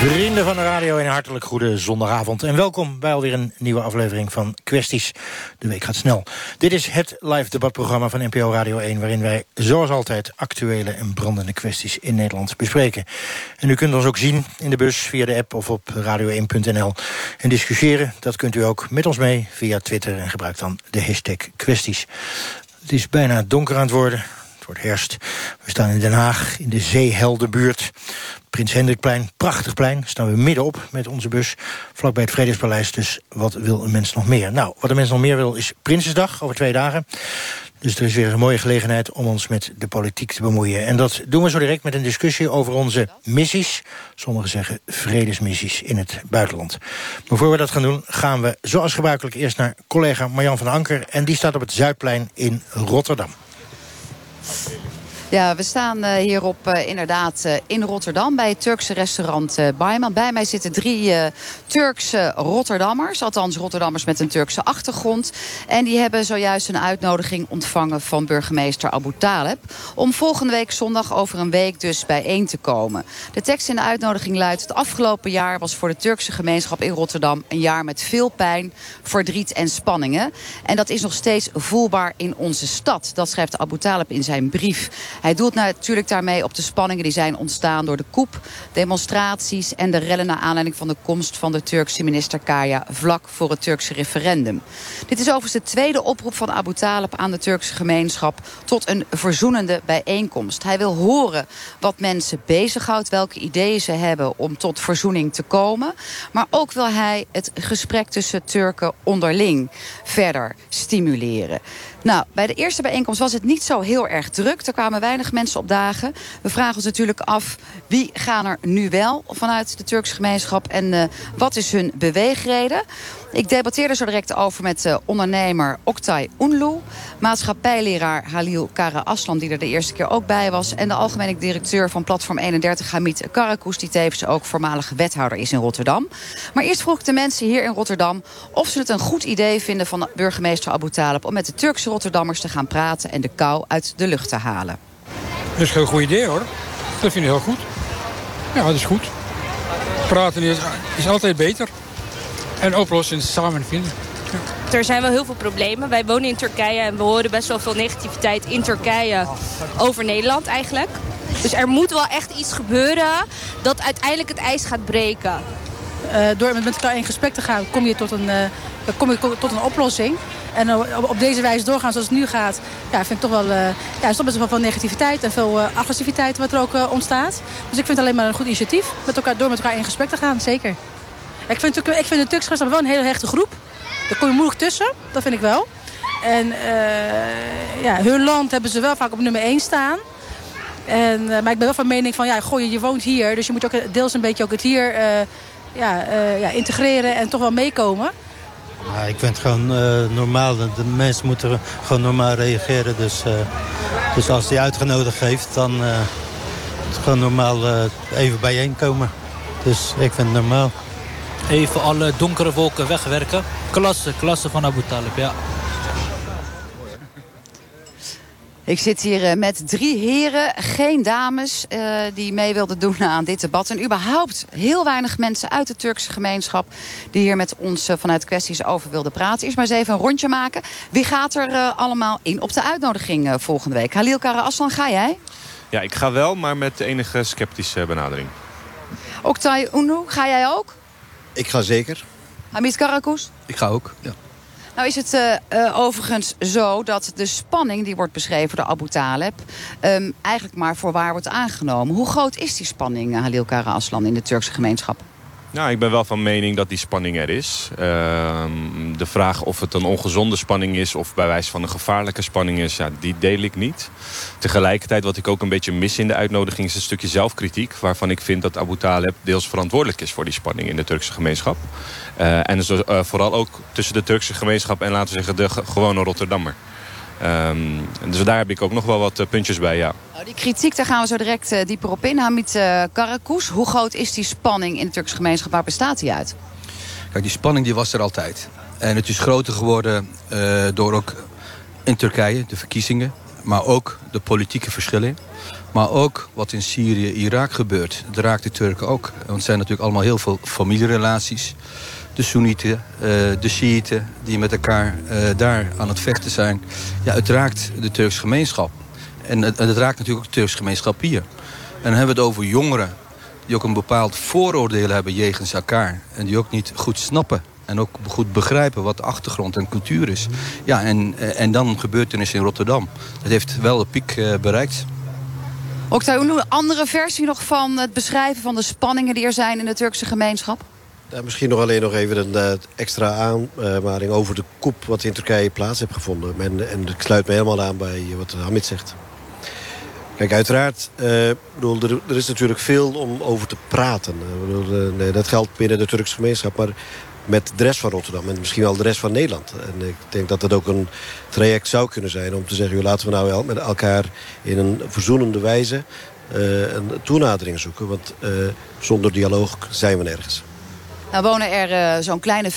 Vrienden van de radio, een hartelijk goede zondagavond. En welkom bij alweer een nieuwe aflevering van Kwesties. De week gaat snel. Dit is het live debatprogramma van NPO Radio 1... waarin wij zoals altijd actuele en brandende kwesties in Nederland bespreken. En u kunt ons ook zien in de bus via de app of op radio1.nl. En discussiëren, dat kunt u ook met ons mee via Twitter... en gebruik dan de hashtag kwesties. Het is bijna donker aan het worden wordt. We staan in Den Haag, in de Zeeheldenbuurt. Prins Hendrikplein, prachtig plein, staan we middenop met onze bus... vlakbij het Vredespaleis, dus wat wil een mens nog meer? Nou, wat een mens nog meer wil is Prinsesdag, over twee dagen. Dus er is weer een mooie gelegenheid om ons met de politiek te bemoeien. En dat doen we zo direct met een discussie over onze missies. Sommigen zeggen vredesmissies in het buitenland. Maar voor we dat gaan doen, gaan we zoals gebruikelijk eerst naar collega Marjan van Anker. En die staat op het Zuidplein in Rotterdam. Absolutely. Ja, we staan uh, hier op uh, inderdaad uh, in Rotterdam bij het Turkse restaurant Bayman. Bij mij zitten drie Turkse Rotterdammers, althans Rotterdammers met een Turkse achtergrond. En die hebben zojuist een uitnodiging ontvangen van burgemeester Abu Taleb... om volgende week zondag over een week dus bijeen te komen. De tekst in de uitnodiging luidt... het afgelopen jaar was voor de Turkse gemeenschap in Rotterdam... een jaar met veel pijn, verdriet en spanningen. En dat is nog steeds voelbaar in onze stad. Dat schrijft Abu Taleb in zijn brief... Hij doelt natuurlijk daarmee op de spanningen die zijn ontstaan door de koep, demonstraties en de rellen naar aanleiding van de komst van de Turkse minister Kaya vlak voor het Turkse referendum. Dit is overigens de tweede oproep van Abu Talib aan de Turkse gemeenschap tot een verzoenende bijeenkomst. Hij wil horen wat mensen bezighoudt, welke ideeën ze hebben om tot verzoening te komen. Maar ook wil hij het gesprek tussen Turken onderling verder stimuleren. Nou, bij de eerste bijeenkomst was het niet zo heel erg druk. Er kwamen weinig mensen op dagen. We vragen ons natuurlijk af wie gaan er nu wel vanuit de Turkse gemeenschap... en uh, wat is hun beweegreden. Ik debatteerde zo direct over met uh, ondernemer Oktay Unlu... maatschappijleraar Halil Kara Aslan, die er de eerste keer ook bij was... en de algemene directeur van Platform 31, Hamid Karakus... die tevens ook voormalige wethouder is in Rotterdam. Maar eerst vroeg ik de mensen hier in Rotterdam... of ze het een goed idee vinden van burgemeester Abu Talib... om met de Turkse Rotterdammers te gaan praten... en de kou uit de lucht te halen. Dat is een heel goed idee, hoor. Dat vind ik heel goed. Ja, dat is goed. Praten is, is altijd beter. En oplossingen samen vinden. Ja. Er zijn wel heel veel problemen. Wij wonen in Turkije en we horen best wel veel negativiteit in Turkije over Nederland eigenlijk. Dus er moet wel echt iets gebeuren dat uiteindelijk het ijs gaat breken. Uh, door met elkaar in gesprek te gaan, kom je tot een, uh, kom je tot een oplossing. En uh, op, deze wijze doorgaan zoals het nu gaat, ja, vind ik toch wel, ja, is toch best wel veel negativiteit en veel agressiviteit wat er ook ontstaat. Dus ik vind het alleen maar een goed initiatief, met elkaar, door met elkaar in gesprek te gaan, zeker. Ik vind, ik vind de Turkse wel een hele hechte groep. Daar kom je moeilijk tussen, dat vind ik wel. En ja, hun land hebben ze wel vaak op nummer 1 staan. En, maar ik ben wel van mening van, ja, goh, je woont hier, dus je moet ook deels een beetje ook het hier ja, uh, ja, integreren en toch wel meekomen. Ja, ik vind het gewoon uh, normaal. De mensen moeten gewoon normaal reageren. Dus, uh, dus als hij uitgenodigd heeft, dan uh, gewoon normaal even bijeenkomen. Dus ik vind het normaal. Even alle donkere wolken wegwerken. Klasse, klasse van Abu Talib, ja. Ik zit hier uh, met drie heren, geen dames, uh, die mee wilden doen aan dit debat. En überhaupt heel weinig mensen uit de Turkse gemeenschap... die hier met ons uh, vanuit kwesties over wilden praten. Eerst maar eens even een rondje maken. Wie gaat er allemaal in op de uitnodiging volgende week? Halil Kara Aslan, ga jij? Ja, ik ga wel, maar met enige sceptische benadering. Oktay Unu, ga jij ook? Ik ga zeker. Hamid Karakus? Ik ga ook, ja. Nou is het uh, uh, overigens zo dat de spanning die wordt beschreven door Abu Taleb... Um, eigenlijk maar voor waar wordt aangenomen. Hoe groot is die spanning, uh, Halil Kara Aslan, in de Turkse gemeenschap? Nou, ik ben wel van mening dat die spanning er is. Uh, de vraag of het een ongezonde spanning is of bij wijze van een gevaarlijke spanning is, ja, die deel ik niet. Tegelijkertijd, wat ik ook een beetje mis in de uitnodiging, is een stukje zelfkritiek. Waarvan ik vind dat Abu Taleb deels verantwoordelijk is voor die spanning in de Turkse gemeenschap. Uh, en uh, vooral ook tussen de Turkse gemeenschap en laten we zeggen de gewone Rotterdammer. Um, dus daar heb ik ook nog wel wat uh, puntjes bij, ja. Nou, die kritiek, daar gaan we zo direct uh, dieper op in. Hamid uh, Karakus, hoe groot is die spanning in de Turkse gemeenschap? Waar bestaat die uit? Kijk, die spanning die was er altijd. En het is groter geworden uh, door ook in Turkije, de verkiezingen. Maar ook de politieke verschillen. Maar ook wat in Syrië, Irak gebeurt. Dat raakt de Turken ook. Want het zijn natuurlijk allemaal heel veel familierelaties. De Soenieten, uh, de Shiiten, die met elkaar uh, daar aan het vechten zijn. Ja, het raakt de Turkse gemeenschap. En het, het raakt natuurlijk ook de Turkse gemeenschap hier. En dan hebben we het over jongeren die ook een bepaald vooroordeel hebben jegens elkaar. En die ook niet goed snappen en ook goed begrijpen wat de achtergrond en cultuur is. Ja, en, en dan gebeurtenis in Rotterdam. Dat heeft wel de piek bereikt. Oktay, een andere versie nog van het beschrijven van de spanningen die er zijn in de Turkse gemeenschap? Misschien nog alleen nog even een uh, extra aanmaring over de koep wat in Turkije plaats heeft gevonden. En, en ik sluit me helemaal aan bij wat Hamid zegt. Kijk, uiteraard, uh, bedoel, er, is natuurlijk veel om over te praten. Uh, bedoel, dat geldt binnen de Turkse gemeenschap. Maar met de rest van Rotterdam en misschien wel de rest van Nederland. En ik denk dat dat ook een traject zou kunnen zijn om te zeggen... Joh, laten we nou wel met elkaar in een verzoenende wijze een toenadering zoeken. Want zonder dialoog zijn we nergens. Nou wonen er uh, zo'n kleine 50.000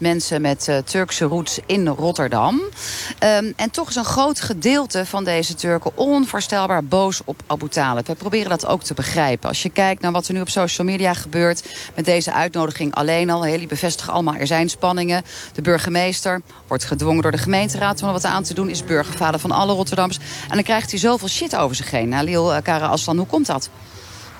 mensen met uh, Turkse roots in Rotterdam. Um, en toch is een groot gedeelte van deze Turken onvoorstelbaar boos op Abu Talib. We proberen dat ook te begrijpen. Als je kijkt naar wat er nu op social media gebeurt... met deze uitnodiging alleen al. Jullie bevestigen allemaal, er zijn spanningen. De burgemeester wordt gedwongen door de gemeenteraad om wat aan te doen. Is burgervader van alle Rotterdammers. En dan krijgt hij zoveel shit over zich heen. Halil Kara Aslan, hoe komt dat?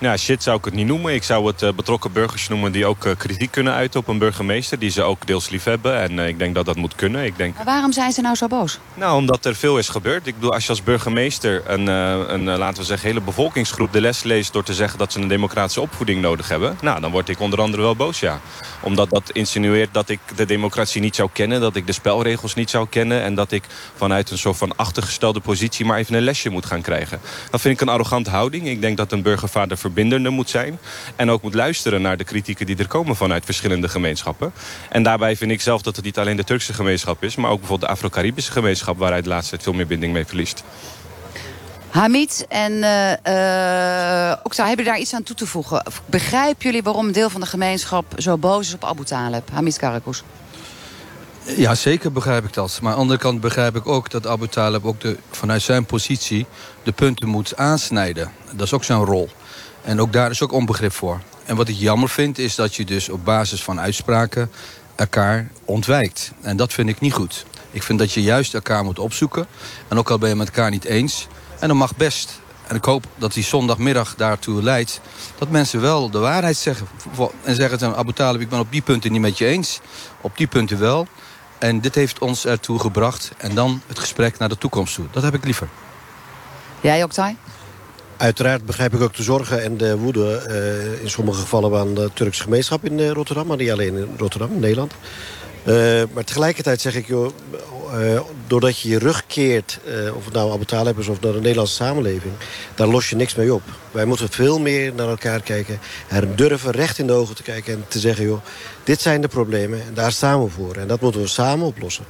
Ja, shit zou ik het niet noemen. Ik zou het uh, betrokken burgers noemen die ook uh, kritiek kunnen uiten op een burgemeester. Die ze ook deels lief hebben. En uh, ik denk dat dat moet kunnen. Ik denk... Maar waarom zijn ze nou zo boos? Nou, omdat er veel is gebeurd. Ik bedoel, als je als burgemeester een, een laten we zeggen, hele bevolkingsgroep de les leest... door te zeggen dat ze een democratische opvoeding nodig hebben... nou, dan word ik onder andere wel boos, ja. Omdat dat insinueert dat ik de democratie niet zou kennen... dat ik de spelregels niet zou kennen... en dat ik vanuit een soort van achtergestelde positie... maar even een lesje moet gaan krijgen. Dat vind ik een arrogante houding. Ik denk dat een burgervader verbindender moet zijn. En ook moet luisteren naar de kritieken die er komen vanuit verschillende gemeenschappen. En daarbij vind ik zelf dat het niet alleen de Turkse gemeenschap is... maar ook bijvoorbeeld de Afro-Caribische gemeenschap... waaruit de laatste tijd veel meer binding mee verliest. Hamid en uh, uh, Okta, hebben daar iets aan toe te voegen? Begrijpen jullie waarom een deel van de gemeenschap zo boos is op Abu Talib? Hamid Karakus. Ja, zeker begrijp ik dat. Maar aan de andere kant begrijp ik ook dat Abu Talib ook de, vanuit zijn positie de punten moet aansnijden. Dat is ook zijn rol. En ook daar is ook onbegrip voor. En wat ik jammer vind is dat je dus op basis van uitspraken elkaar ontwijkt. En dat vind ik niet goed. Ik vind dat je juist elkaar moet opzoeken. En ook al ben je met elkaar niet eens. En dat mag best. En ik hoop dat die zondagmiddag daartoe leidt... dat mensen wel de waarheid zeggen. En zeggen dan, Abu Talib, ik ben op die punten niet met je eens. Op die punten wel. En dit heeft ons ertoe gebracht. En dan het gesprek naar de toekomst toe. Dat heb ik liever. Jij ook, Tai? Uiteraard begrijp ik ook de zorgen en de woede... Uh, in sommige gevallen van de Turkse gemeenschap in uh, Rotterdam... maar niet alleen in Rotterdam, in Nederland. Uh, maar tegelijkertijd zeg ik, joh, doordat je je rug keert... of het nou Abu Talib is of naar de Nederlandse samenleving... daar los je niks mee op. Wij moeten veel meer naar elkaar kijken. Er durven recht in de ogen te kijken en te zeggen... joh, dit zijn de problemen en daar staan we voor. En dat moeten we samen oplossen.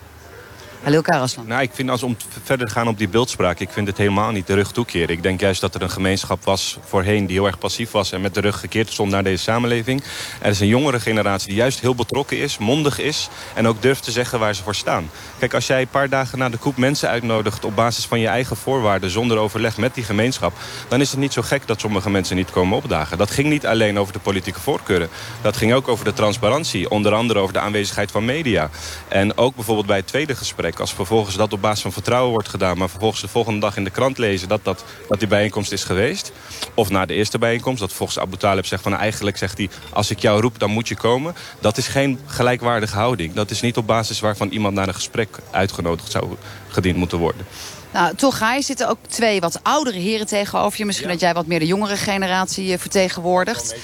Halil Karaslan. Nou, ik vind als om verder te gaan op die beeldspraak... ik vind het helemaal niet de rug toekeren. Ik denk juist dat er een gemeenschap was voorheen die heel erg passief was... en met de rug gekeerd stond naar deze samenleving. Er is een jongere generatie die juist heel betrokken is, mondig is... en ook durft te zeggen waar ze voor staan. Kijk, als jij een paar dagen na de koep mensen uitnodigt... op basis van je eigen voorwaarden, zonder overleg met die gemeenschap... dan is het niet zo gek dat sommige mensen niet komen opdagen. Dat ging niet alleen over de politieke voorkeuren. Dat ging ook over de transparantie. Onder andere over de aanwezigheid van media. En ook bijvoorbeeld bij het tweede gesprek als vervolgens dat op basis van vertrouwen wordt gedaan... maar vervolgens de volgende dag in de krant lezen dat, dat, dat die bijeenkomst is geweest... of na de eerste bijeenkomst, dat volgens Abu Talib zegt van... Nou, eigenlijk zegt hij, als ik jou roep, dan moet je komen. Dat is geen gelijkwaardige houding. Dat is niet op basis waarvan iemand naar een gesprek uitgenodigd zou gediend moeten worden. Nou, toch je zitten ook twee wat oudere heren tegenover je. Misschien dat jij wat meer de jongere generatie vertegenwoordigt.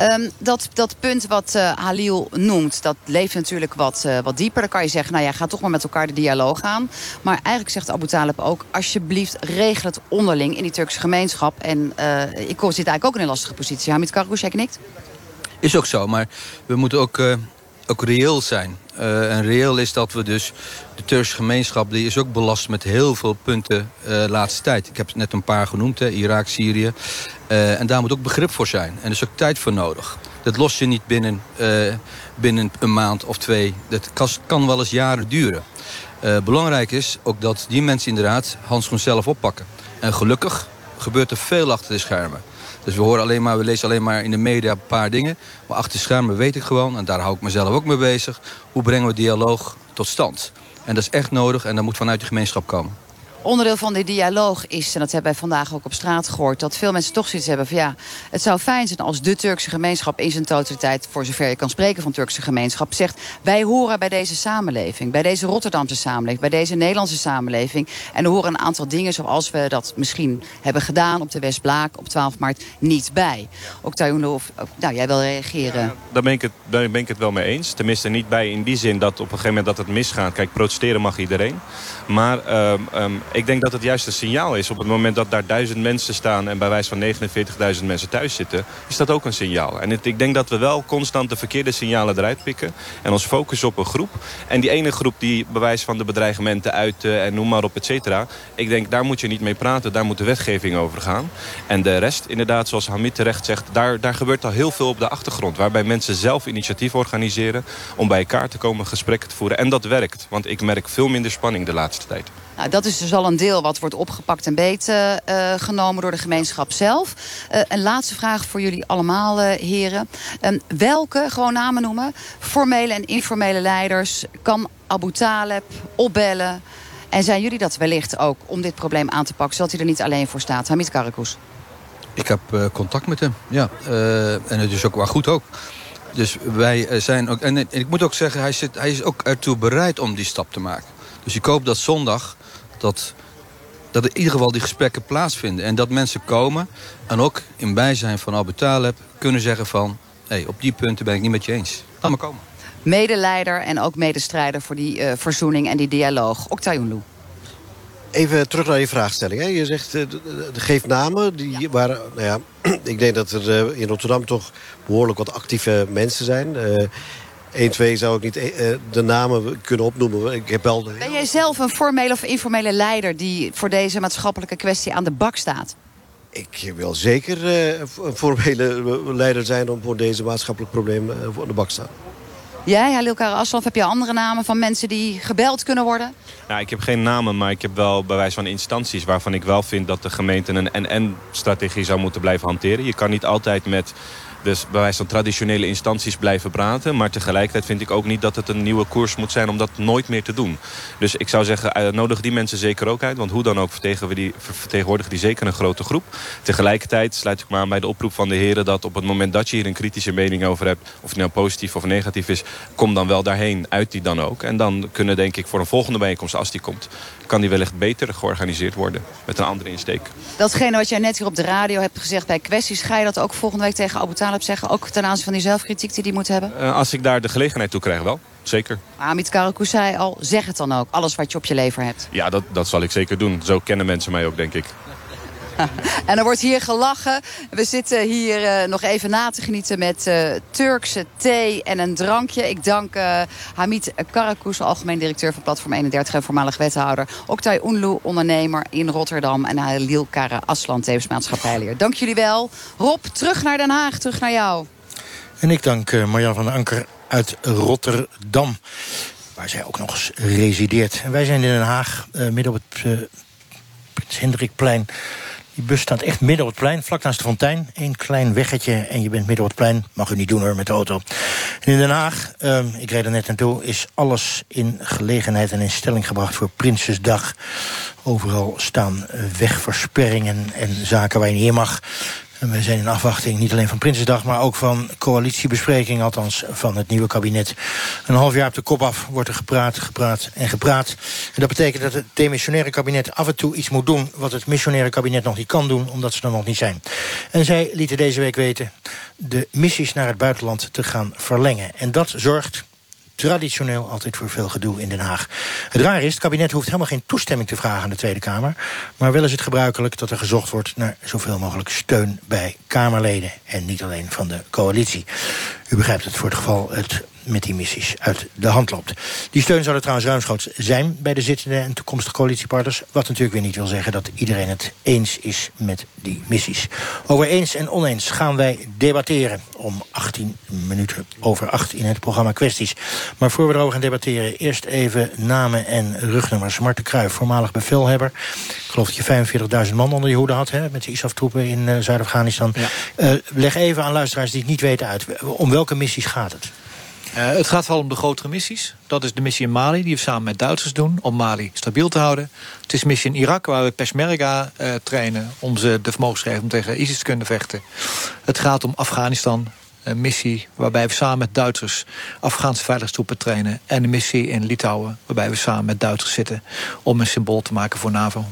Um, dat, dat punt wat uh, Halil noemt, dat leeft natuurlijk wat, uh, wat dieper. Dan kan je zeggen, nou ja, ga toch maar met elkaar de dialoog aan. Maar eigenlijk zegt Abu Talib ook... alsjeblieft, regel het onderling in die Turkse gemeenschap. En uh, ik zit eigenlijk ook in een lastige positie. Hamid jij knikt? Is ook zo, maar we moeten ook, ook reëel zijn. Uh, en reëel is dat we dus... De Turkse gemeenschap die is ook belast met heel veel punten uh, laatste tijd. Ik heb net een paar genoemd, hè, Irak, Syrië. Uh, en daar moet ook begrip voor zijn. En er is ook tijd voor nodig. Dat los je niet binnen, eh, binnen een maand of twee. Dat kan wel eens jaren duren. Eh, belangrijk is ook dat die mensen inderdaad handschoen zelf oppakken. En gelukkig gebeurt er veel achter de schermen. Dus we, horen alleen maar, we lezen alleen maar in de media een paar dingen. Maar achter schermen weet ik gewoon, en daar hou ik mezelf ook mee bezig... hoe brengen we dialoog tot stand. En dat is echt nodig en dat moet vanuit de gemeenschap komen. Onderdeel van die dialoog is, en dat hebben wij vandaag ook op straat gehoord... dat veel mensen toch zoiets hebben van ja, het zou fijn zijn als de Turkse gemeenschap... in zijn totaliteit, voor zover je kan spreken van Turkse gemeenschap... zegt wij horen bij deze samenleving, bij deze Rotterdamse samenleving... bij deze Nederlandse samenleving. En er horen een aantal dingen zoals we dat misschien hebben gedaan... op de Westblaak op 12 maart niet bij. Ook of, nou, jij wil reageren. Daar ben, ik het, daar ben ik het wel mee eens. Tenminste niet bij in die zin dat op een gegeven moment dat het misgaat. Kijk, protesteren mag iedereen. Maar ehm, ehm, ik denk dat het juist een signaal is. Op het moment dat daar duizend mensen staan... en bij wijze van 49.000 mensen thuis zitten... is dat ook een signaal. En ik denk dat we wel constant de verkeerde signalen eruit pikken... en ons focussen op een groep. En die ene groep die bewijs van de bedreigementen uiten... en noem maar op, et cetera. Ik denk, daar moet je niet mee praten. Daar moet de wetgeving over gaan. En de rest, inderdaad, zoals Hamid terecht zegt... daar, daar gebeurt al heel veel op de achtergrond. Waarbij mensen zelf initiatief organiseren... om bij elkaar te komen, gesprekken te voeren. En dat werkt. Want ik merk veel minder spanning de laatste tijd. Nou, dat is dus al een deel wat wordt opgepakt en beet uh, genomen door de gemeenschap zelf. Uh, een laatste vraag voor jullie allemaal, uh, heren. Um, welke, gewoon namen noemen, formele en informele leiders... kan Abu Taleb opbellen? En zijn jullie dat wellicht ook om dit probleem aan te pakken... zodat hij er niet alleen voor staat? Hamid Karakus. Ik heb contact met hem, ja. en het is ook wel goed ook. Dus wij zijn ook... En, en ik moet ook zeggen, hij, zit, hij is ook ertoe bereid om die stap te maken. Dus ik hoop dat zondag dat, dat in ieder geval die gesprekken plaatsvinden. En dat mensen komen en ook in bijzijn van Abu Talib kunnen zeggen van... Hey, op die punten ben ik niet met je eens. Laat maar komen. Medeleider en ook medestrijder voor die uh, verzoening en die dialoog. Oktayunlu. Even terug naar je vraagstelling. Hè. Je zegt, uh, geef namen. Die ja. waren, nou ja, ik denk dat er uh, in Rotterdam toch behoorlijk wat actieve mensen zijn. 1, 2 zou ik niet uh, de namen kunnen opnoemen. Ik heb wel... Ben jij zelf een formele of informele leider... die voor deze maatschappelijke kwestie aan de bak staat? Ik wil zeker uh, een formele leider zijn... om voor deze maatschappelijk probleem uh, aan de bak te staan. Jij, Halil Karasov, heb je andere namen van mensen die gebeld kunnen worden? Nou, ik heb geen namen, maar ik heb wel bewijs van instanties... waarvan ik wel vind dat de gemeente een en-en-strategie zou moeten blijven hanteren. Je kan niet altijd met dus bij wijze van traditionele instanties blijven praten. Maar tegelijkertijd vind ik ook niet dat het een nieuwe koers moet zijn... om dat nooit meer te doen. Dus ik zou zeggen, uh, nodig die mensen zeker ook uit. Want hoe dan ook vertegenwoordigen die zeker een grote groep. Tegelijkertijd sluit ik me aan bij de oproep van de heren... dat op het moment dat je hier een kritische mening over hebt... of het nou positief of negatief is... kom dan wel daarheen, uit die dan ook. En dan kunnen denk ik voor een volgende bijeenkomst, als die komt... kan die wellicht beter georganiseerd worden met een andere insteek. Datgene wat jij net hier op de radio hebt gezegd bij kwesties... ga je dat ook volgende week tegen Abu Zeggen? Ook ten aanzien van die zelfkritiek die hij moet hebben? Uh, als ik daar de gelegenheid toe krijg, wel. Zeker. Amit Karakou zei al, zeg het dan ook. Alles wat je op je lever hebt. Ja, dat, dat zal ik zeker doen. Zo kennen mensen mij ook, denk ik. En er wordt hier gelachen. We zitten hier uh, nog even na te genieten met uh, Turkse thee en een drankje. Ik dank uh, Hamid Karakus, algemeen directeur van Platform 31 en voormalig wethouder. Oktay Unlu, ondernemer in Rotterdam. En Halil Kara Aslan, tevens maatschappijleer. Dank jullie wel. Rob, terug naar Den Haag, terug naar jou. En ik dank Marjan van den Anker uit Rotterdam. Waar zij ook nog eens resideert. Wij zijn in Den Haag, midden op het Prins Hendrikplein. Die bus staat echt midden op het plein, vlak naast de fontein. Eén klein weggetje en je bent midden op het plein. Mag u niet doen hoor, met de auto. En in Den Haag, uh, ik reed er net naartoe... is alles in gelegenheid en in stelling gebracht voor Prinsesdag. Overal staan wegversperringen en zaken waar je niet in mag. En we zijn in afwachting niet alleen van Prinsesdag... maar ook van coalitiebespreking, althans van het nieuwe kabinet. Een half jaar op de kop af wordt er gepraat, gepraat en gepraat. En dat betekent dat het demissionaire kabinet af en toe iets moet doen... wat het missionaire kabinet nog niet kan doen, omdat ze er nog niet zijn. En zij lieten deze week weten de missies naar het buitenland te gaan verlengen. En dat zorgt traditioneel altijd voor veel gedoe in Den Haag. Het raar is, het kabinet hoeft helemaal geen toestemming te vragen aan de Tweede Kamer. Maar wel is het gebruikelijk dat er gezocht wordt naar zoveel mogelijk steun bij Kamerleden. En niet alleen van de coalitie. U begrijpt het voor het geval het met die missies uit de hand loopt. Die steun zou er trouwens ruimschoots zijn bij de zittende en toekomstige coalitiepartners. Wat natuurlijk weer niet wil zeggen dat iedereen het eens is met die missies. Over eens en oneens gaan wij debatteren om 18 minuten over 8 in het programma Kwesties. Maar voor we erover gaan debatteren, eerst even namen en rugnummers. Marten Kruijf, voormalig bevelhebber. Ik geloof dat je 45.000 man onder je hoede had hè, met de ISAF-troepen in uh, Zuid-Afghanistan. Uh, leg even aan luisteraars die het niet weten uit. Om welke missies gaat het? Uh, het gaat vooral om de grotere missies. Dat is de missie in Mali, die we samen met Duitsers doen... om Mali stabiel te houden. Het is missie in Irak, waar we Peshmerga uh, trainen... om ze de vermogens te geven om tegen ISIS te kunnen vechten. Het gaat om Afghanistan, een missie waarbij we samen met Duitsers... Afghaanse veiligheidstroepen trainen. En een missie in Litouwen, waarbij we samen met Duitsers zitten... om een symbool te maken voor NAVO.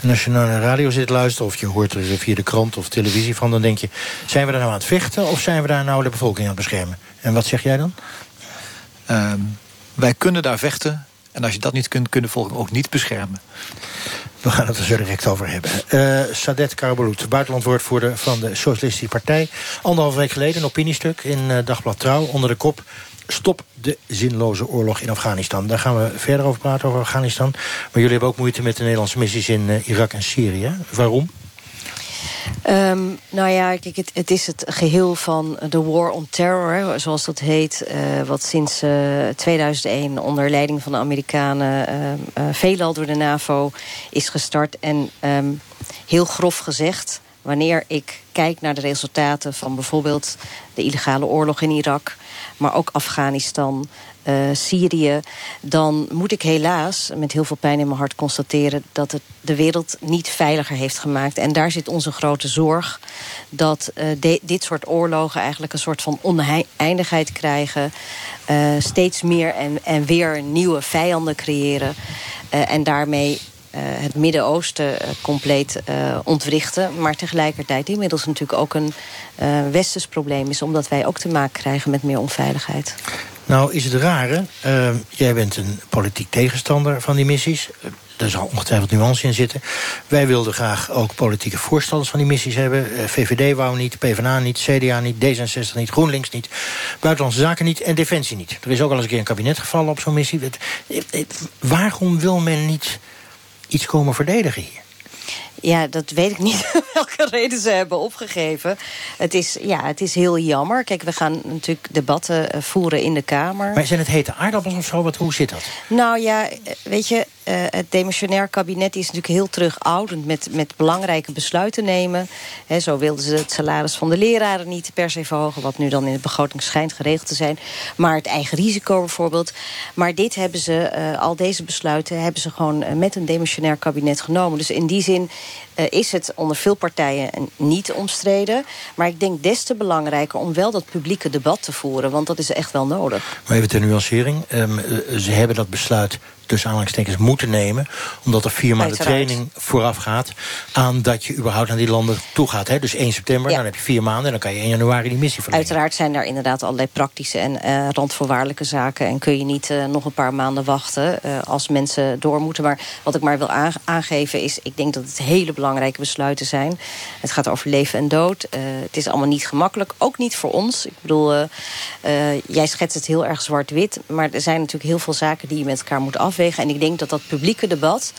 En als je naar de radio zit luisteren... of je hoort er via de krant of televisie van... dan denk je, zijn we daar nou aan het vechten... of zijn we daar nou de bevolking aan het beschermen? En wat zeg jij dan? Um, wij kunnen daar vechten. En als je dat niet kunt, kunnen volk ook niet beschermen. We gaan het er zo direct over hebben. Uh, Sadet Karabulut, buitenlandwoordvoerder van de Socialistische Partij. Anderhalf week geleden een opiniestuk in uh, Dagblad Trouw... onder de kop Stop de zinloze oorlog in Afghanistan. Daar gaan we verder over praten, over Afghanistan. Maar jullie hebben ook moeite met de Nederlandse missies in uh, Irak en Syrië. Waarom? Um, nou ja, het, het, is het geheel van de War on Terror, zoals dat heet... Uh, wat sinds uh, 2001 onder leiding van de Amerikanen... Uh, veelal door de NAVO is gestart. En um, heel grof gezegd, wanneer ik kijk naar de resultaten... van bijvoorbeeld de illegale oorlog in Irak, maar ook Afghanistan... Uh, Syrië, dan moet ik helaas met heel veel pijn in mijn hart constateren... dat het de wereld niet veiliger heeft gemaakt. En daar zit onze grote zorg dat de, dit soort oorlogen eigenlijk een soort van oneindigheid krijgen. Uh, steeds meer en, en weer nieuwe vijanden creëren. en daarmee het Midden-Oosten compleet uh, ontwrichten. Maar tegelijkertijd inmiddels natuurlijk ook een westers probleem is... omdat wij ook te maken krijgen met meer onveiligheid. Nou is het rare, jij bent een politiek tegenstander van die missies... Daar zal ongetwijfeld nuance in zitten. Wij wilden graag ook politieke voorstanders van die missies hebben. VVD wou niet, PvdA niet, CDA niet, D66 niet, GroenLinks niet. Buitenlandse Zaken niet en Defensie niet. Er is ook al eens een keer een kabinet gevallen op zo'n missie. Waarom wil men niet iets komen verdedigen hier? Ja, dat weet ik niet welke reden ze hebben opgegeven. Het is, ja, het is heel jammer. Kijk, we gaan natuurlijk debatten voeren in de Kamer. Maar zijn het hete aardappels of zo? Wat, hoe zit dat? Nou ja, weet je, uh, het demissionair kabinet is natuurlijk heel terugoudend... met, met belangrijke besluiten nemen. Zo wilden ze het salaris van de leraren niet per se verhogen... wat nu dan in de begroting schijnt geregeld te zijn. Maar het eigen risico bijvoorbeeld. Maar dit hebben ze, uh, al deze besluiten... hebben ze gewoon uh, met een demissionair kabinet genomen. Dus in die zin is het onder veel partijen niet omstreden. Maar ik denk des te belangrijker om wel dat publieke debat te voeren. Want dat is echt wel nodig. Maar even ter nuancering. Um, ze hebben dat besluit tussen aanhalingstekens moeten nemen. Omdat er vier maanden training vooraf gaat aan dat je überhaupt naar die landen toe gaat. Hè? Dus 1 september, ja. dan heb je vier maanden en dan kan je 1 januari die missie verlengen. Uiteraard zijn er inderdaad allerlei praktische en uh, randvoorwaardelijke zaken. En kun je niet uh, nog een paar maanden wachten uh, als mensen door moeten. Maar wat ik maar wil aangeven is, ik denk dat het hele belangrijke besluiten zijn. Het gaat over leven en dood. het is allemaal niet gemakkelijk, ook niet voor ons. Ik bedoel, jij schetst het heel erg zwart-wit. Maar er zijn natuurlijk heel veel zaken die je met elkaar moet afwegen. En ik denk dat dat publieke debat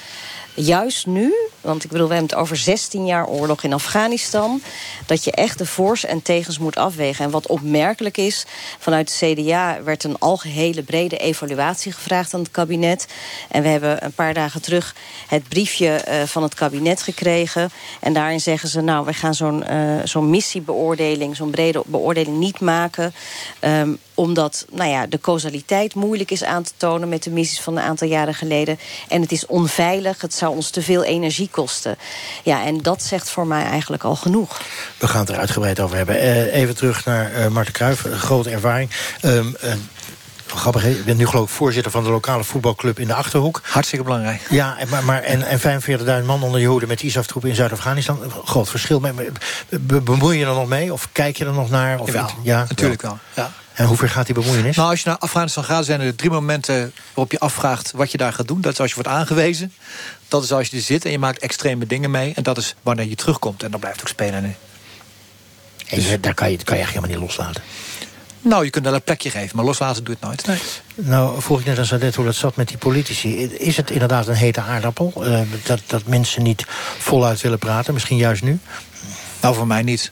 juist nu, want ik bedoel, we hebben het over 16 jaar oorlog in Afghanistan... dat je echt de voor's en tegens moet afwegen. En wat opmerkelijk is, vanuit de CDA werd een algehele brede evaluatie gevraagd aan het kabinet. En we hebben een paar dagen terug het briefje uh, van het kabinet gekregen. En daarin zeggen ze, nou, wij gaan zo'n zo'n missiebeoordeling... zo'n brede beoordeling niet maken... Um, omdat nou ja, de causaliteit moeilijk is aan te tonen... met de missies van een aantal jaren geleden. En het is onveilig, het zou ons te veel energie kosten. Ja, en dat zegt voor mij eigenlijk al genoeg. We gaan het er uitgebreid over hebben. Uh, even terug naar uh, Marten Kruijff, grote ervaring. Um, uh, Grappig, je bent nu geloof ik voorzitter van de lokale voetbalclub in de Achterhoek. Hartstikke belangrijk. Ja, maar, maar, en, en 45.000 man onder je hoede met ISAF-troepen in Zuid-Afghanistan. Groot verschil. Bemoei je er nog mee? Of kijk je er nog naar? Of Jawel, ja, natuurlijk wel. Ja. En hoe ver gaat die bemoeienis? Nou, als je naar Afghanistan gaat, zijn er drie momenten waarop je afvraagt wat je daar gaat doen. Dat is als je wordt aangewezen. Dat is als je er zit en je maakt extreme dingen mee. En dat is wanneer je terugkomt. En dan blijft het ook spelen nu. En dus, daar kan je, kan je echt helemaal niet loslaten. Nou, je kunt wel een plekje geven, maar loslaten doe je het nooit. Nee. Nou, vroeg ik net aan Sadet hoe dat zat met die politici. Is het inderdaad een hete aardappel? Uh, dat, dat mensen niet voluit willen praten, misschien juist nu? Nou, voor mij niet.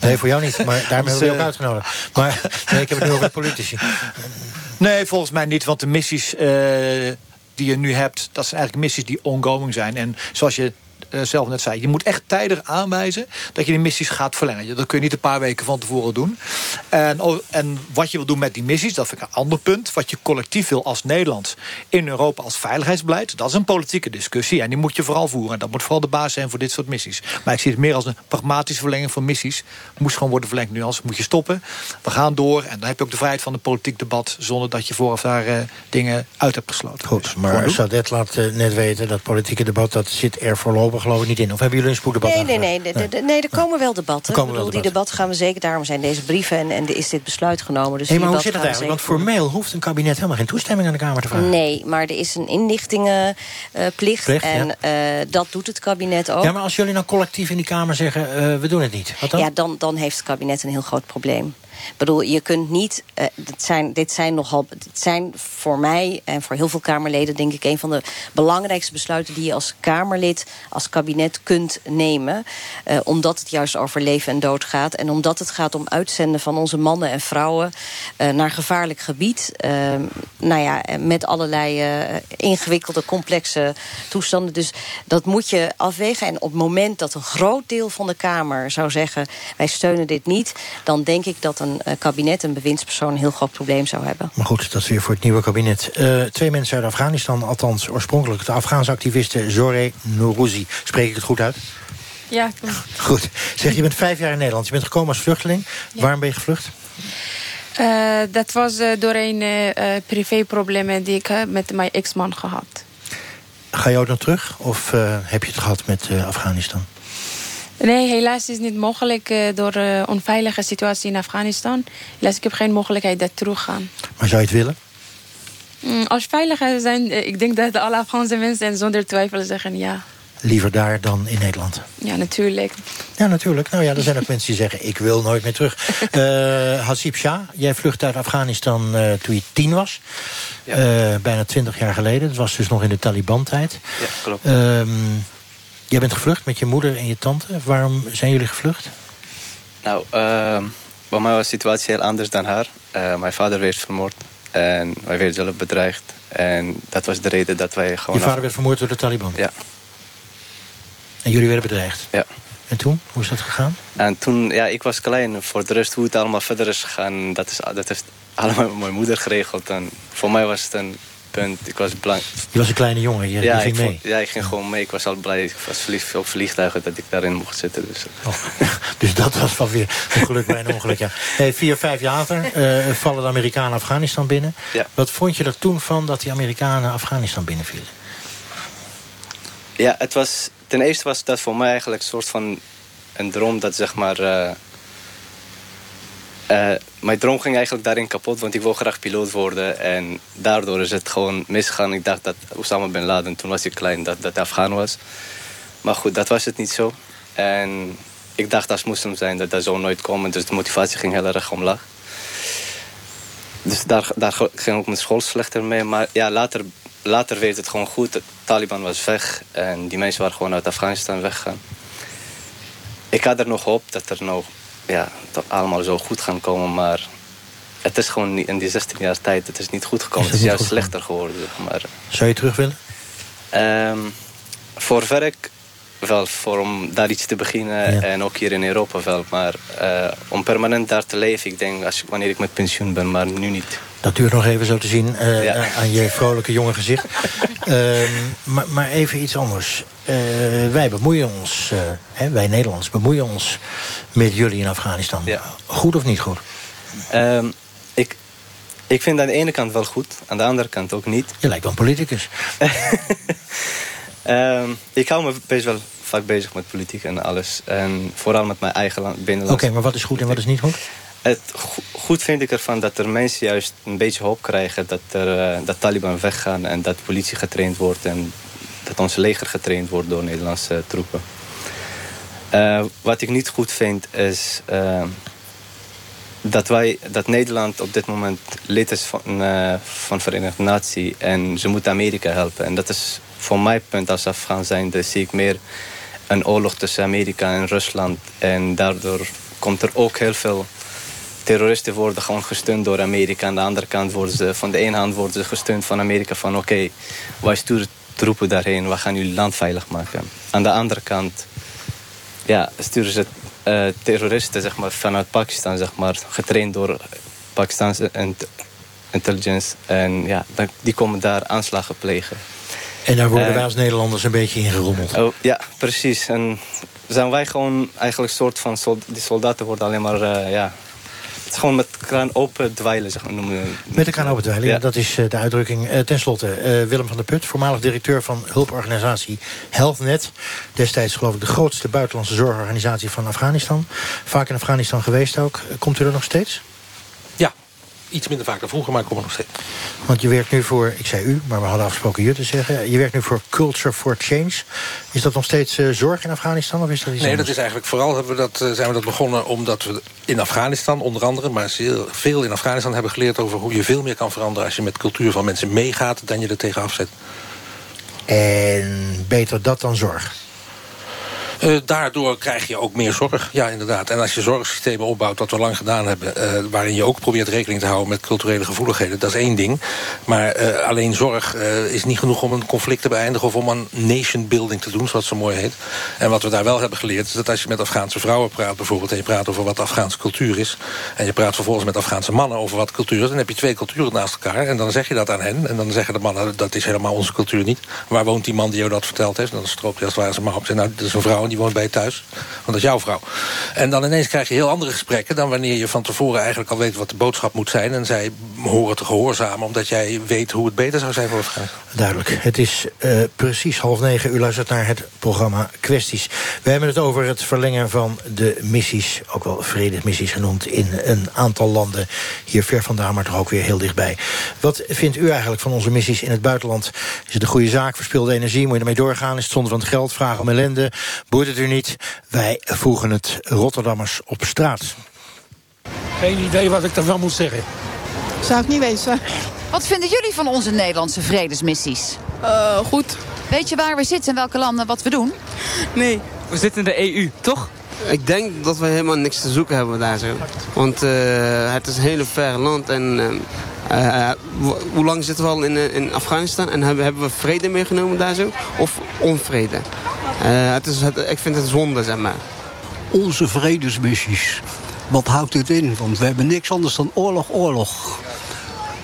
Nee, voor jou niet, maar daarmee hebben we ook uitgenodigd. Maar nee, ik heb het nu over de politici. Nee, volgens mij niet, want de missies uh, die je nu hebt... dat zijn eigenlijk missies die ongoing zijn. En zoals je zelf net zei. Je moet echt tijdig aanwijzen dat je die missies gaat verlengen. Dat kun je niet een paar weken van tevoren doen. En, en wat je wil doen met die missies, dat vind ik een ander punt. Wat je collectief wil als Nederland in Europa als veiligheidsbeleid... dat is een politieke discussie en die moet je vooral voeren. En dat moet vooral de basis zijn voor dit soort missies. Maar ik zie het meer als een pragmatische verlenging van missies. Moest gewoon worden verlengd nu, anders moet je stoppen. We gaan door en dan heb je ook de vrijheid van een politiek debat... zonder dat je vooraf daar uh, dingen uit hebt gesloten. Goed, maar Sadet laat uh, net weten dat politieke debat... dat zit er voorlopig geloof ik niet in. Of hebben jullie een spoeddebat Nee, nee, nee, nee, nee, er komen wel debatten. Komen ik bedoel, die debatten gaan we zeker... daarom zijn deze brieven en, en is dit besluit genomen. Dus hey, maar hoe zit het eigenlijk? Want formeel hoeft een kabinet helemaal geen toestemming aan de Kamer te vragen. Nee, maar er is een inlichtingenplicht. Uh, en ja. uh, dat doet het kabinet ook. Ja, maar als jullie nou collectief in die Kamer zeggen... Uh, we doen het niet, wat dan? Ja, dan, dan heeft het kabinet een heel groot probleem. Ik bedoel, je kunt niet... Uh, dit, zijn, dit zijn nogal... Dit zijn voor mij en voor heel veel Kamerleden... denk ik een van de belangrijkste besluiten... die je als Kamerlid, als kabinet kunt nemen. Uh, omdat het juist over leven en dood gaat. En omdat het gaat om uitzenden van onze mannen en vrouwen... Uh, naar gevaarlijk gebied. nou ja, met allerlei ingewikkelde, complexe toestanden. Dus dat moet je afwegen. En op het moment dat een groot deel van de Kamer zou zeggen... wij steunen dit niet, dan denk ik dat een uh, kabinet, een bewindspersoon... een heel groot probleem zou hebben. Maar goed, dat is weer voor het nieuwe kabinet. Uh, twee mensen uit Afghanistan, althans oorspronkelijk... de Afghaanse activiste Zoreh Nourouzi. Spreek ik het goed uit? Ja. Goed. Zeg, je bent vijf jaar in Nederland. Je bent gekomen als vluchteling. Ja. Waarom ben je gevlucht? Uh, dat was door een privéprobleem die ik met mijn ex-man gehad. Ga je ook nog terug? Of heb je het gehad met Afghanistan? Nee, helaas is het niet mogelijk uh, door de uh, onveilige situatie in Afghanistan. Helaas, ik heb geen mogelijkheid dat terug gaan. Maar zou je het willen? Mm, als veiligheid zijn, uh, ik denk dat alle Afghaanse mensen zonder twijfel zeggen ja. Liever daar dan in Nederland? Ja, natuurlijk. Ja, natuurlijk. Nou ja, er zijn ook mensen die zeggen, ik wil nooit meer terug. Uh, Hasib Shah, jij vlucht uit Afghanistan uh, toen je tien was. Ja. Uh, bijna twintig jaar geleden. Dat was dus nog in de Taliban-tijd. Ja, klopt. Um, Jij bent gevlucht met je moeder en je tante. Waarom zijn jullie gevlucht? Nou, uh, bij mij was de situatie heel anders dan haar. Uh, mijn vader werd vermoord en wij werden zelf bedreigd. En dat was de reden dat wij gewoon... Je vader werd vermoord door de Taliban? Ja. En jullie werden bedreigd? Ja. En toen? Hoe is dat gegaan? En toen, ja, ik was klein. Voor de rest, hoe het allemaal verder is gegaan... dat, is, dat heeft allemaal mijn moeder geregeld. En voor mij was het een punt. Ik was blij. Je was een kleine jongen, je, ja, je ging ik mee? Vond, ja, ik ging gewoon mee. Ik was al blij. Ik was verliefd op vliegtuigen dat ik daarin mocht zitten. Dus, oh, dus dat was wel weer een geluk bij een ongeluk, ja. Hey, vier, vijf jaar later uh, vallen de Amerikanen Afghanistan binnen. Ja. Wat vond je er toen van dat die Amerikanen Afghanistan binnenvielen? Ja, het was, ten eerste was dat voor mij eigenlijk een soort van een droom dat zeg maar... Uh, uh, mijn droom ging eigenlijk daarin kapot, want ik wil graag piloot worden. En daardoor is het gewoon misgegaan. Ik dacht dat Osama Bin Laden, toen was ik klein, dat dat Afghaan was. Maar goed, dat was het niet zo. En ik dacht als moslim zijn dat dat zou nooit komen. Dus de motivatie ging heel erg omlaag. Dus daar, daar ging ook mijn school slechter mee. Maar ja, later, later werd het gewoon goed. De Taliban was weg en die mensen waren gewoon uit Afghanistan weggegaan. Ik had er nog hoop dat er nog ja, dat allemaal zo goed gaan komen. Maar het is gewoon niet, in die 16 jaar tijd het is niet goed gekomen. Is Het is juist slechter geworden. zeg Maar, Zou je terug willen? Ehm, voor werk wel, voor om daar iets te beginnen. Ja. En ook hier in Europa wel. Maar eh, om permanent daar te leven, ik denk als, wanneer ik met pensioen ben, maar nu niet. Dat duurt nog even zo te zien eh, Ja. eh, aan je vrolijke jonge gezicht. Ehm, maar, maar even iets anders. Eh, wij bemoeien ons, hè, wij Nederlanders bemoeien ons met jullie in Afghanistan. Goed of niet goed? Ehm, ik, ik vind aan de ene kant wel goed, aan de andere kant ook niet. Je lijkt wel een politicus. Ehm, ik hou me best wel vaak bezig met politiek en alles. En vooral met mijn eigen land, Oké, binnenland. maar wat is goed en wat is niet goed? Het go- goed vind ik ervan dat er mensen juist een beetje hoop krijgen dat, er, eh, dat Taliban weggaan en dat politie getraind wordt en dat ons leger getraind wordt door Nederlandse troepen. Eh, wat ik niet goed vind is eh, dat, wij, dat Nederland op dit moment lid is van, uh, van Verenigde Naties. En ze moeten Amerika helpen. En dat is voor mijn punt als Afghaan zijnde zie ik meer een oorlog tussen Amerika en Rusland. En daardoor komt er ook heel veel terroristen worden gewoon gesteund door Amerika. Aan de andere kant worden ze, van de ene hand worden ze gesteund van Amerika van oké, wij sturen troepen daarheen, we gaan jullie land veilig maken. Aan de andere kant ja, sturen ze uh, terroristen zeg maar, vanuit Pakistan, zeg maar, getraind door Pakistanse intelligence. En ja, die komen daar aanslagen plegen. En daar worden wij als Nederlanders een beetje ingerommeld. Oh, ja, precies. En zijn wij gewoon eigenlijk een soort van... die soldaten worden alleen maar uh, ja, het is gewoon met kraan open dweilen, zeg maar. Noemen. Met de kraan open dweilen, ja. dat is uh, de uitdrukking. Uh, ten slotte, uh, Willem van der Put, voormalig directeur van hulporganisatie HealthNet. Destijds geloof ik de grootste buitenlandse zorgorganisatie van Afghanistan. Vaak in Afghanistan geweest ook. Komt u er nog steeds? Iets minder vaak dan vroeger, maar ik kom er nog steeds. Want je werkt nu voor, ik zei u, maar we hadden afgesproken je te zeggen... je werkt nu voor Culture for Change. Is dat nog steeds uh, zorg in Afghanistan of is dat iets Nee, anders? dat is eigenlijk vooral hebben we dat, uh, zijn we dat begonnen... omdat we in Afghanistan onder andere, maar veel in Afghanistan... hebben geleerd over hoe je veel meer kan veranderen... als je met cultuur van mensen meegaat dan je er tegen afzet. En beter dat dan zorg? Uh, daardoor krijg je ook meer zorg, ja inderdaad. En als je zorgsystemen opbouwt, wat we lang gedaan hebben... Uh, waarin je ook probeert rekening te houden met culturele gevoeligheden... dat is één ding. Maar uh, alleen zorg is niet genoeg om een conflict te beëindigen... of om een nation building te doen, zoals het zo mooi heet. En wat we daar wel hebben geleerd... is dat als je met Afghaanse vrouwen praat bijvoorbeeld... en je praat over wat Afghaanse cultuur is... en je praat vervolgens met Afghaanse mannen over wat cultuur is... dan heb je twee culturen naast elkaar en dan zeg je dat aan hen... en dan zeggen de mannen, dat is helemaal onze cultuur niet. Waar woont die man die jou dat verteld heeft? En dan stroopt hij als het ware zijn maar op. Nou, dat is een vrouw die woont bij je thuis. Want dat is jouw vrouw. En dan ineens krijg je heel andere gesprekken... dan wanneer je van tevoren eigenlijk al weet wat de boodschap moet zijn... en zij horen te gehoorzamen... omdat jij weet hoe het beter zou zijn voor het Duidelijk. Het is uh, precies half negen. U luistert naar het programma Kwesties. We hebben het over het verlengen van de missies... ook wel vredesmissies genoemd... in een aantal landen hier ver vandaan... maar toch ook weer heel dichtbij. Wat vindt u eigenlijk van onze missies in het buitenland? Is het een goede zaak? Verspilde energie? Moet je ermee doorgaan? Is het zonde van het geld? Vragen om ellende? Boeit het u niet? Wij voegen het Rotterdammers op straat. Geen idee wat ik daarvan moet zeggen. Zou ik niet weten. Wat vinden jullie van onze Nederlandse vredesmissies? Uh, goed. Weet je waar we zitten en welke landen wat we doen? Nee. We zitten in de EU, toch? Ik denk dat we helemaal niks te zoeken hebben daar zo. Want uh, het is een hele ver land en... Uh, hoe lang zitten we al in, in Afghanistan en hebben, hebben we vrede meegenomen daar zo? Of onvrede? Uh, het is, het, ik vind het zonde, zeg maar. Onze vredesmissies. Wat houdt het in? Want we hebben niks anders dan oorlog, oorlog.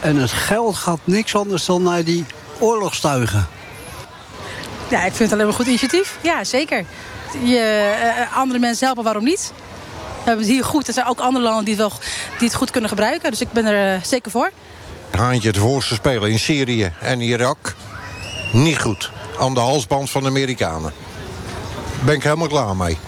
En het geld gaat niks anders dan naar die oorlogstuigen. Ja, ik vind het alleen maar een goed initiatief. Ja, zeker. Je, uh, andere mensen helpen, waarom niet? Hebben het hier goed. Er zijn ook andere landen die het, wel, die het goed kunnen gebruiken. Dus ik ben er uh, zeker voor. Haantje het voorste spelen in Syrië en Irak. Niet goed. Aan de halsband van de Amerikanen. Ben ik helemaal klaar mee.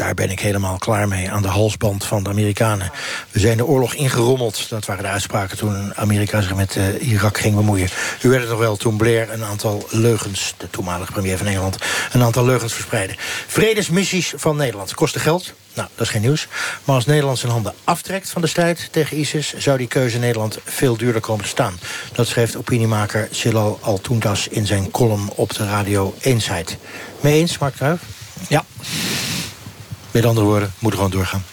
Daar ben ik helemaal klaar mee, aan de halsband van de Amerikanen. We zijn de oorlog ingerommeld. Dat waren de uitspraken toen Amerika zich met uh, Irak ging bemoeien. U werd het nog wel toen Blair een aantal leugens... de toenmalige premier van Nederland, een aantal leugens verspreidde. Vredesmissies van Nederland kosten geld. Nou, dat is geen nieuws. Maar als Nederland zijn handen aftrekt van de strijd tegen ISIS... zou die keuze Nederland veel duurder komen te staan. Dat schreef opiniemaker Silal Altuntas in zijn column op de radio Eensheid. Mee eens, Mark Kruijf? Ja. Met andere woorden, moet gewoon doorgaan.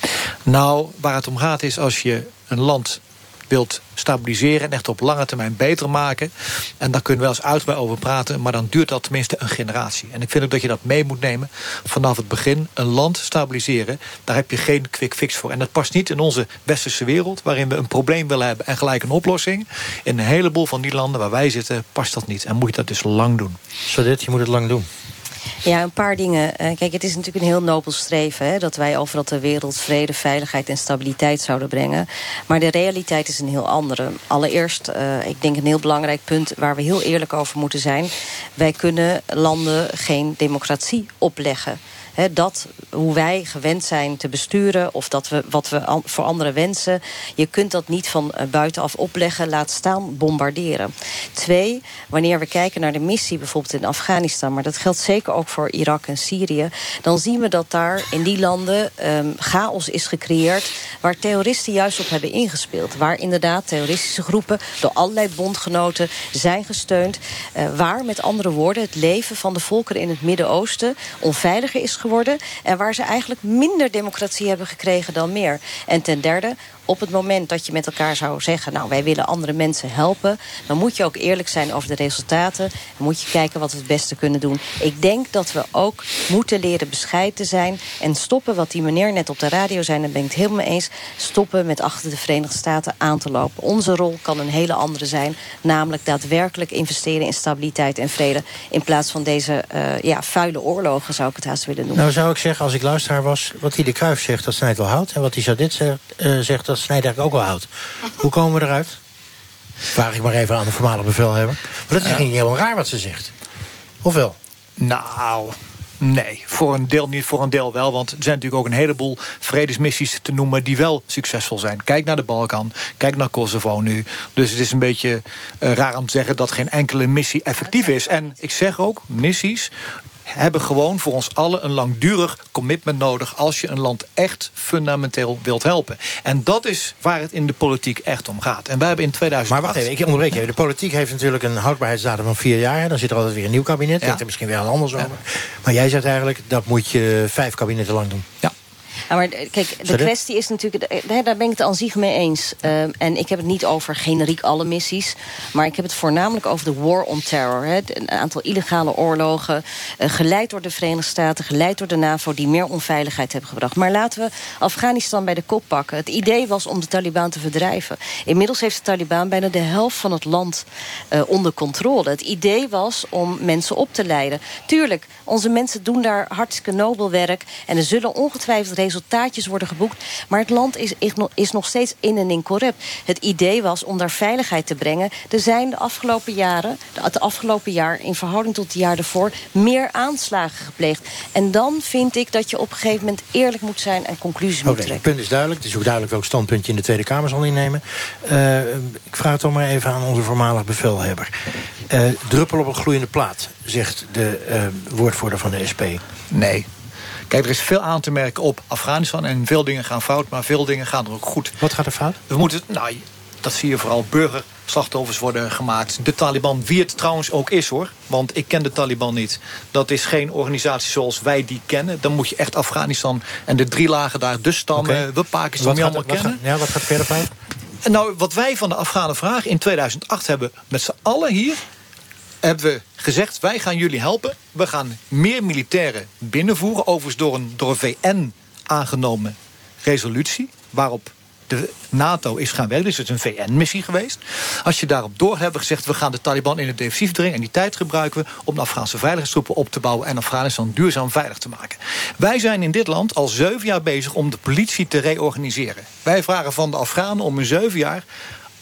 Nou, waar het om gaat is als je een land wilt stabiliseren... en echt op lange termijn beter maken... en daar kunnen we wel eens uitgebreid over praten... maar dan duurt dat tenminste een generatie. En ik vind ook dat je dat mee moet nemen vanaf het begin. Een land stabiliseren, daar heb je geen quick fix voor. En dat past niet in onze westerse wereld... waarin we een probleem willen hebben en gelijk een oplossing. In een heleboel van die landen waar wij zitten past dat niet. En moet je dat dus lang doen. Zodat je moet het lang doen. Ja, een paar dingen. Kijk, het is natuurlijk een heel nobel streven... Hè, dat wij overal ter wereld vrede, veiligheid en stabiliteit zouden brengen. Maar de realiteit is een heel andere. Allereerst, uh, ik denk een heel belangrijk punt... waar we heel eerlijk over moeten zijn. Wij kunnen landen geen democratie opleggen. Dat hoe wij gewend zijn te besturen... of dat we, wat we voor anderen wensen... je kunt dat niet van eh, buitenaf opleggen, laat staan bombarderen. Twee, wanneer we kijken naar de missie bijvoorbeeld in Afghanistan... maar dat geldt zeker ook voor Irak en Syrië... dan zien we dat daar in die landen ehm, chaos is gecreëerd... waar terroristen juist op hebben ingespeeld. Waar inderdaad terroristische groepen door allerlei bondgenoten zijn gesteund. eh, waar met andere woorden het leven van de volkeren in het Midden-Oosten... onveiliger is geworden en waar ze eigenlijk minder democratie hebben gekregen dan meer. En ten derde, op het moment dat je met elkaar zou zeggen... nou, wij willen andere mensen helpen... dan moet je ook eerlijk zijn over de resultaten. En moet je kijken wat we het beste kunnen doen. Ik denk dat we ook moeten leren bescheiden te zijn... en stoppen wat die meneer net op de radio zei... daar ben ik het helemaal mee eens... stoppen met achter de Verenigde Staten aan te lopen. Onze rol kan een hele andere zijn. Namelijk daadwerkelijk investeren in stabiliteit en vrede... in plaats van deze eh, ja, vuile oorlogen, zou ik het haast willen noemen. Nou zou ik zeggen, als ik luisteraar was... wat hij de Kruif zegt, dat snijdt wel hout. En wat hij Jadit zegt, eh, zegt, dat snijdt eigenlijk ook wel hout. Hoe komen we eruit? Vraag ik maar even aan de voormalige bevelhebber. Maar dat is niet helemaal raar wat ze zegt. Of wel? Nou, nee. Voor een deel niet, voor een deel wel. Want er zijn natuurlijk ook een heleboel vredesmissies te noemen... die wel succesvol zijn. Kijk naar de Balkan, kijk naar Kosovo nu. Dus het is een beetje eh, raar om te zeggen... dat geen enkele missie effectief is. En ik zeg ook, missies hebben gewoon voor ons allen een langdurig commitment nodig... als je een land echt fundamenteel wilt helpen. En dat is waar het in de politiek echt om gaat. En wij hebben in 2000. Maar wacht even, ik onderbreek even. De politiek heeft natuurlijk een houdbaarheidsdatum van vier jaar. Dan zit er altijd weer een nieuw kabinet. Denkt er misschien wel anders over. Maar jij zegt eigenlijk, dat moet je vijf kabinetten lang doen. Ja. Ja, maar eh, kijk, de Sorry? kwestie is natuurlijk... eh, Daar daar ben ik het aan zich mee eens. Ehm, en ik heb het niet over generiek alle missies. Maar ik heb het voornamelijk over de war on terror. Hè. Een aantal illegale oorlogen. eh, geleid door de Verenigde Staten, geleid door de NAVO... die meer onveiligheid hebben gebracht. Maar laten we Afghanistan bij de kop pakken. Het idee was om de Taliban te verdrijven. Inmiddels heeft de Taliban bijna de helft van het land eh, onder controle. Het idee was om mensen op te leiden. Tuurlijk, onze mensen doen daar hartstikke nobel werk... en er zullen ongetwijfeld resultaatjes worden geboekt... maar het land is, is nog- steeds in en in corrupt. Het idee was om daar veiligheid te brengen. Er zijn de afgelopen jaren, de- het afgelopen jaar... in verhouding tot het jaar ervoor, meer aanslagen gepleegd. En dan vind ik dat je op een gegeven moment eerlijk moet zijn... en conclusies moet het trekken. punt is duidelijk. Het is ook duidelijk welk standpunt je in de Tweede Kamer zal innemen. Eh, ik vraag het toch maar even aan onze voormalig bevelhebber. Eh, druppel op een gloeiende plaat, zegt de eh, woordvoerder van de SP. Nee. Kijk, er is veel aan te merken op Afghanistan. En veel dingen gaan fout, maar veel dingen gaan er ook goed. Wat gaat er fout? We moeten, nou, dat zie je vooral, burgerslachtoffers worden gemaakt. De Taliban, wie het trouwens ook is hoor. Want ik ken de Taliban niet. Dat is geen organisatie zoals wij die kennen. Dan moet je echt Afghanistan en de drie lagen daar, dus stammen, we Pakistan, Wat allemaal wat kennen. gaat- ja, wat gaat verder? En nou, wat wij van de Afghanen vragen in 2008 hebben met z'n allen hier... hebben we gezegd, wij gaan jullie helpen. We gaan meer militairen binnenvoeren. Overigens door een, door VN aangenomen resolutie... waarop de NATO is gaan werken. Dus het is een VN-missie geweest. Als je daarop door hebben gezegd... we gaan de Taliban in het defensief dringen... en die tijd gebruiken we om de Afghaanse veiligheidstroepen op te bouwen... en Afghanistan duurzaam veilig te maken. Wij zijn in dit land al zeven jaar bezig om de politie te reorganiseren. Wij vragen van de Afghanen om in zeven jaar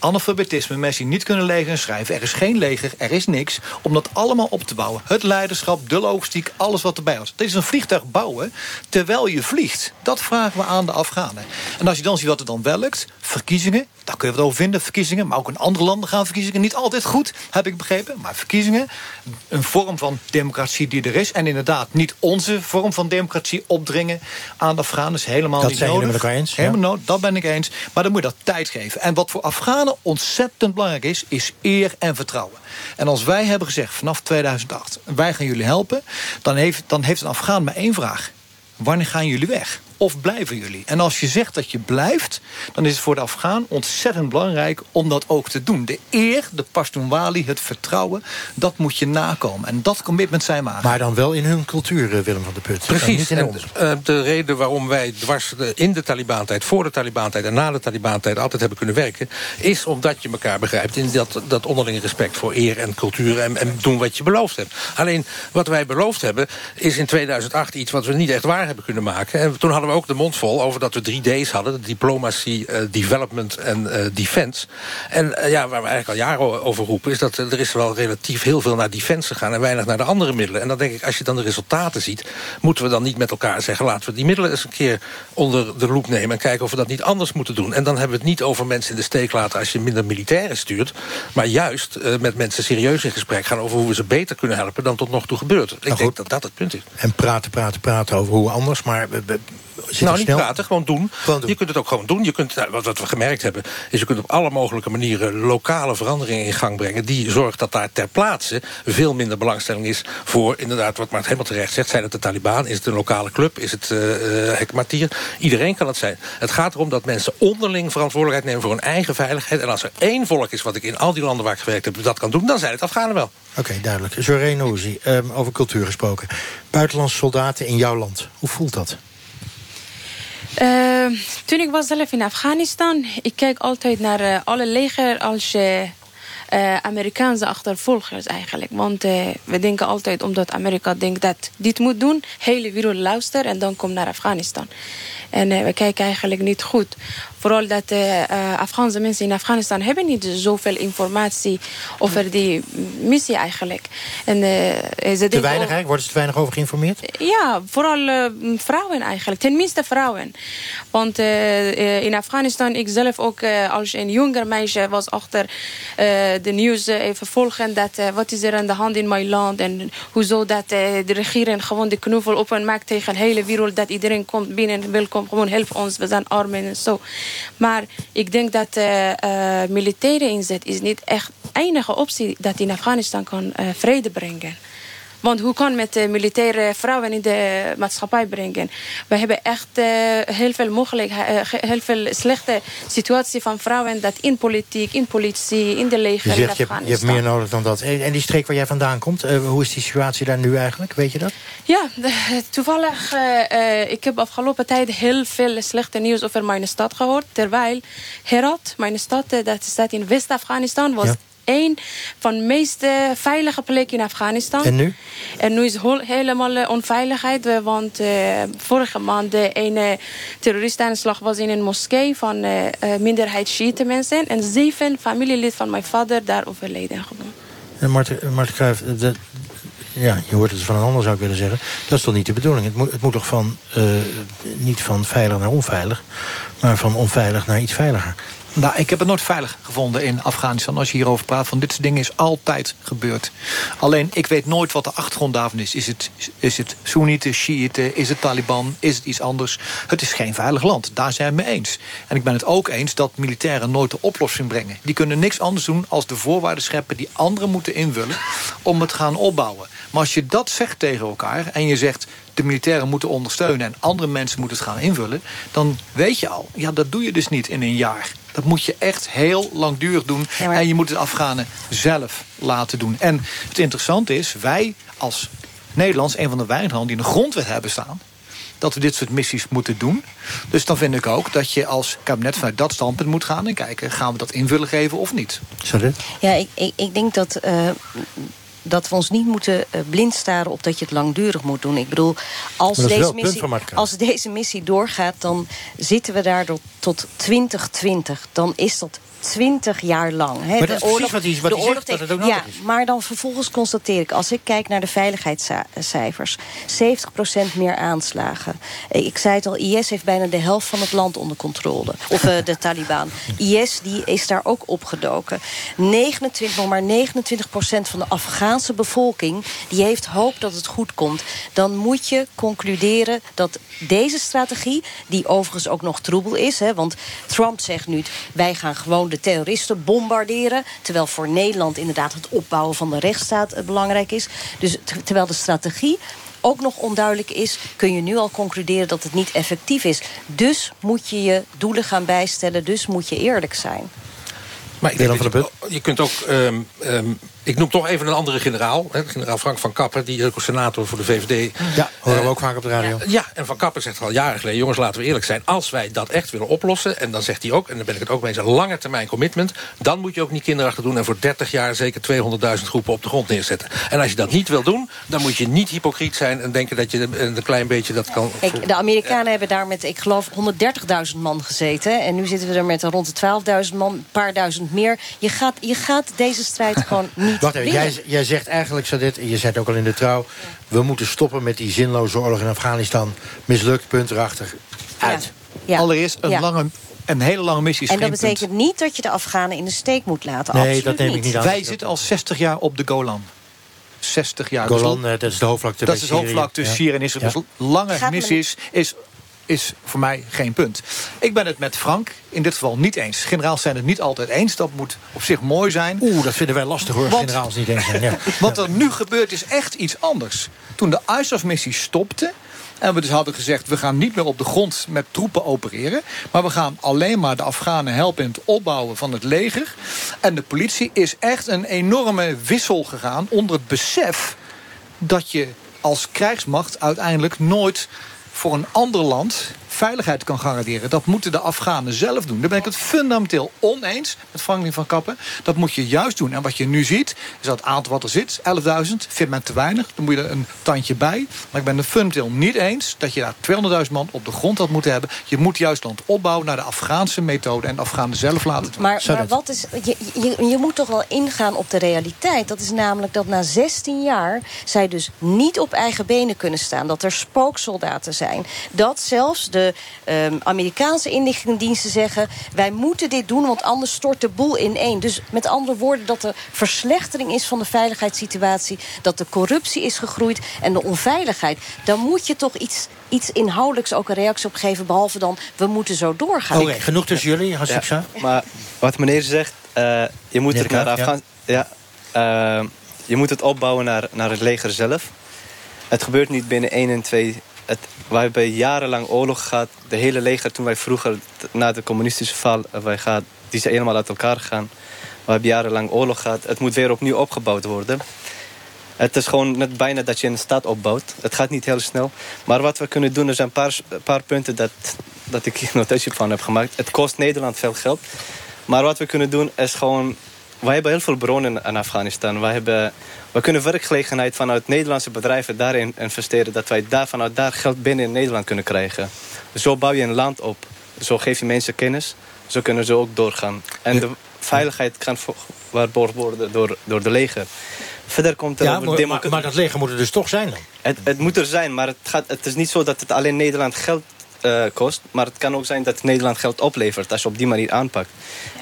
analfabetisme, mensen die niet kunnen lezen en schrijven. Er is geen leger, er is niks. Om dat allemaal op te bouwen. Het leiderschap, de logistiek, alles wat erbij was. Dit is een vliegtuig bouwen terwijl je vliegt. Dat vragen we aan de Afghanen. En als je dan ziet wat er dan wel lukt, verkiezingen, daar kun je wat over vinden, verkiezingen. Maar ook in andere landen gaan verkiezingen niet altijd goed, heb ik begrepen. Maar verkiezingen, een vorm van democratie die er is. En inderdaad niet onze vorm van democratie opdringen aan de Afghanen. is helemaal Dat niet zijn jullie nodig. met elkaar eens, ja. Helemaal no- dat ben ik eens. Maar dan moet je dat tijd geven. En wat voor Afghanen ontzettend belangrijk is, is eer en vertrouwen. En als wij hebben gezegd vanaf 2008, wij gaan jullie helpen, dan heeft, dan heeft een Afghaan maar één vraag. Wanneer gaan jullie weg? Of blijven jullie? En als je zegt dat je blijft, dan is het voor de Afghaan ontzettend belangrijk om dat ook te doen. De eer, de Pashtunwali, het vertrouwen, dat moet je nakomen. En dat commitment zijn we aan. Maar dan wel in hun cultuur, eh, Willem van der Put. Precies. niet in de En, eh, de reden waarom wij dwars de- in de Taliban-tijd, voor de Taliban-tijd en na de Taliban-tijd altijd hebben kunnen werken, is omdat je elkaar begrijpt in dat, dat onderlinge respect voor eer en cultuur en, en doen wat je beloofd hebt. Alleen wat wij beloofd hebben, is in 2008 iets wat we niet echt waar hebben kunnen maken. En toen hadden hadden we ook de mond vol over dat we drie D's hadden. De diplomacy, eh, development en eh, defense. En eh, ja, waar we eigenlijk al jaren over roepen... is dat er is wel relatief heel veel naar defense gegaan... en weinig naar de andere middelen. En dan denk ik, als je dan de resultaten ziet... moeten we dan niet met elkaar zeggen... laten we die middelen eens een keer onder de loep nemen... en kijken of we dat niet anders moeten doen. En dan hebben we het niet over mensen in de steek laten... als je minder militairen stuurt. Maar juist met mensen serieus in gesprek gaan... over hoe we ze beter kunnen helpen dan tot nog toe gebeurt. Ik denk dat dat het punt is. En praten, praten, praten over hoe anders, maar... We, we, nou, niet praten, gewoon doen. Je kunt het ook gewoon doen. Je kunt, nou, wat, we gemerkt hebben, is je kunt op alle mogelijke manieren... lokale veranderingen in gang brengen... die zorgt dat daar ter plaatse veel minder belangstelling is... voor inderdaad, wat Maart helemaal terecht zegt... zijn het de Taliban, is het een lokale club, is het uh, Hekmatier? Iedereen kan het zijn. Het gaat erom dat mensen onderling verantwoordelijkheid nemen... voor hun eigen veiligheid. En als er één volk is wat ik in al die landen waar ik gewerkt heb... dat kan doen, dan zijn het Afghanen wel. Oké, duidelijk. Zoreen Ouzi, um, over cultuur gesproken. Buitenlandse soldaten in jouw land. Hoe voelt dat? Uh, toen ik was zelf in Afghanistan, ik kijk altijd naar uh, alle leger als uh, Amerikaanse achtervolgers eigenlijk. Want we denken altijd, omdat Amerika denkt dat dit moet doen, hele wereld luistert en dan komt naar Afghanistan. En we kijken eigenlijk niet goed. Vooral dat uh, Afghaanse mensen in Afghanistan hebben niet zoveel informatie over die missie eigenlijk. En, uh, ze te weinig eigenlijk? Worden ze te weinig over geïnformeerd? Ja, vooral vrouwen eigenlijk. Tenminste vrouwen. Want in Afghanistan, ik zelf ook als een jonger meisje was achter de nieuws even volgen. Dat wat is er aan de hand in mijn land en hoezo dat de regering gewoon de knuffel openmaakt tegen de hele wereld. Dat iedereen komt binnen en welkom, gewoon help ons, we zijn armen en zo. Maar ik denk dat uh, uh, militaire inzet is niet echt enige optie dat in Afghanistan kan uh, vrede brengen. Want hoe kan met de militaire vrouwen in de maatschappij brengen? We hebben echt uh, heel veel mogelijkheden, uh, heel veel slechte situatie van vrouwen dat in politiek, in politie, in de leger. Je zegt, je, hebt, je hebt meer nodig dan dat. En die streek waar jij vandaan komt, uh, hoe is die situatie daar nu eigenlijk? Weet je dat? Ja, toevallig, ik heb afgelopen tijd heel veel slechte nieuws over mijn stad gehoord. Terwijl Herat, mijn stad, dat staat in West-Afghanistan, was ja één van de meest uh, veilige plekken in Afghanistan. En nu? En nu is het helemaal uh, onveiligheid. Want uh, vorige maand de ene terroristaanslag was in een moskee van minderheid Shiite mensen. En zeven familielid van mijn vader daar overleden gewoon. En Marten, Marten ja, je hoort het van een ander zou ik willen zeggen. Dat is toch niet de bedoeling? Het moet, het moet toch van, niet van veilig naar onveilig... maar van onveilig naar iets veiliger. Nou, ik heb het nooit veilig gevonden in Afghanistan. Als je hierover praat, van dit soort dingen is altijd gebeurd. Alleen, ik weet nooit wat de achtergrond daarvan is. Is het, is het Soenieten, Shiiten, is het Taliban, is het iets anders? Het is geen veilig land, daar zijn we eens. En ik ben het ook eens dat militairen nooit de oplossing brengen. Die kunnen niks anders doen als de voorwaarden scheppen... die anderen moeten invullen om het te gaan opbouwen. Maar als je dat zegt tegen elkaar en je zegt de militairen moeten ondersteunen... en andere mensen moeten het gaan invullen... dan weet je al, ja, dat doe je dus niet in een jaar. Dat moet je echt heel langdurig doen. En je moet het Afghanen zelf laten doen. En het interessante is, wij als Nederlands... een van de weinige landen die een grondwet hebben staan dat we dit soort missies moeten doen. Dus dan vind ik ook dat je als kabinet vanuit dat standpunt moet gaan... en kijken, gaan we dat invullen geven of niet? Sorry? Ja, ik, ik, ik denk dat... Uh, dat we ons niet moeten uh, blind staren op dat je het langdurig moet doen. Ik bedoel, als, deze missie, als deze missie doorgaat... dan zitten we daar tot 2020. Dan is dat 20 jaar lang. He, maar dat de oorlog, wat hij, wat de oorlog zegt, dat het ook ja, is. Maar dan vervolgens constateer ik, als ik kijk naar de veiligheidscijfers... 70% meer aanslagen. Ik zei het al, IS heeft bijna de helft van het land onder controle. Of uh, de Taliban. IS die is daar ook opgedoken. 29, nog maar 29% van de Afghaanse bevolking... die heeft hoop dat het goed komt. Dan moet je concluderen dat deze strategie... die overigens ook nog troebel is... Hè, want Trump zegt nu, wij gaan gewoon de terroristen bombarderen. Terwijl voor Nederland inderdaad het opbouwen van de rechtsstaat eh, belangrijk is. Dus terwijl de strategie ook nog onduidelijk is... kun je nu al concluderen dat het niet effectief is. Dus moet je je doelen gaan bijstellen. Dus moet je eerlijk zijn. Maar ik denk je, je, kunt ook um, um, Ik noem toch even een andere generaal. Hè, generaal Frank van Kappen, die ook senator voor de VVD. Ja, horen we ook vaak op de radio. Ja, en Van Kappen zegt al jaren geleden... jongens, laten we eerlijk zijn. Als wij dat echt willen oplossen... en dan zegt hij ook, en daar ben ik het ook mee eens... een lange termijn commitment... dan moet je ook niet kinderachtig doen... en voor 30 jaar zeker 200.000 groepen op de grond neerzetten. En als je dat niet wil doen... dan moet je niet hypocriet zijn... en denken dat je een klein beetje dat kan... Kijk, de Amerikanen hebben daar met, ik geloof, 130.000 man gezeten. En nu zitten we er met rond de 12.000 man, een paar duizend meer. Je gaat, je gaat deze strijd gewoon niet Wacht even, jij, jij zegt eigenlijk, Sadet, je zei het ook al in de trouw... we moeten stoppen met die zinloze oorlog in Afghanistan. Mislukt, punt erachter. Uit. Ja. Allereerst een, Ja. lange, een hele lange missie is En dat betekent punt. niet dat je de Afghanen in de steek moet laten. Nee, Absoluut dat neem ik niet aan. Wij zitten al 60 jaar op de Golan. 60 jaar. Golan, Dus- eh, dat is de hoofdvlakte Dat is de hoofdvlakte Syrië. tussen Syrië en Israël. Ja. Dus lange missies is, is voor mij geen punt. Ik ben het met Frank in dit geval niet eens. Generaals zijn het niet altijd eens. Dat moet op zich mooi zijn. Oeh, dat vinden wij lastig hoor, Want- generaals niet eens zijn. Ja. Wat er nu gebeurt is echt iets anders. Toen de ISAF-missie stopte... en we dus hadden gezegd... we gaan niet meer op de grond met troepen opereren... maar we gaan alleen maar de Afghanen helpen... in het opbouwen van het leger. En de politie is echt een enorme wissel gegaan... onder het besef dat je als krijgsmacht uiteindelijk nooit voor een ander land veiligheid kan garanderen. Dat moeten de Afghanen zelf doen. Daar ben ik het fundamenteel oneens met Franklin van Kappen. Dat moet je juist doen. En wat je nu ziet, is dat het aantal wat er zit, 11.000, vindt men te weinig. Dan moet je er een tandje bij. Maar ik ben het fundamenteel niet eens dat je daar 200.000 man op de grond had moeten hebben. Je moet juist land opbouwen naar de Afghaanse methode... en de Afghanen zelf laten doen. Maar, maar wat is, je, je, je moet toch wel ingaan op de realiteit. Dat is namelijk dat na 16 jaar zij dus niet op eigen benen kunnen staan. Dat er spooksoldaten zijn. Dat zelfs de ehm, Amerikaanse inlichtingendiensten zeggen... wij moeten dit doen, want anders stort de boel ineen. Dus met andere woorden dat er verslechtering is van de veiligheidssituatie... dat de corruptie is gegroeid en de onveiligheid. Dan moet je toch iets, iets inhoudelijks ook een reactie op geven... behalve dan, we moeten zo doorgaan. Oké, genoeg tussen jullie, Hassan Ja, maar wat meneer zegt, eh, je moet Meneer het naar Afghan... Ja. eh, je moet het opbouwen naar, naar het leger zelf. Het gebeurt niet binnen 1 en 2. Het, wij hebben jarenlang oorlog gehad. De hele leger, toen wij vroeger na de communistische val... eh, Wij gaat, die zijn helemaal uit elkaar gegaan. We hebben jarenlang oorlog gehad. Het moet weer opnieuw opgebouwd worden. Het is gewoon net bijna dat je een stad opbouwt. Het gaat niet heel snel. Maar wat we kunnen doen, er zijn een paar, paar punten dat, dat ik hier notitie van heb gemaakt. Het kost Nederland veel geld. Maar wat we kunnen doen is gewoon... Wij hebben heel veel bronnen in Afghanistan. Wij hebben, we kunnen werkgelegenheid vanuit Nederlandse bedrijven daarin investeren. Dat wij daar, vanuit daar geld binnen in Nederland kunnen krijgen. Zo bouw je een land op. Zo geef je mensen kennis. Zo kunnen ze ook doorgaan. En de veiligheid kan waarborgd worden door, door de leger. Verder komt er Ja, maar, maar dat leger moet er dus toch zijn dan? het, het moet er zijn, maar het, gaat, het is niet zo dat het alleen Nederland geld eh, kost. Maar het kan ook zijn dat Nederland geld oplevert als je op die manier aanpakt.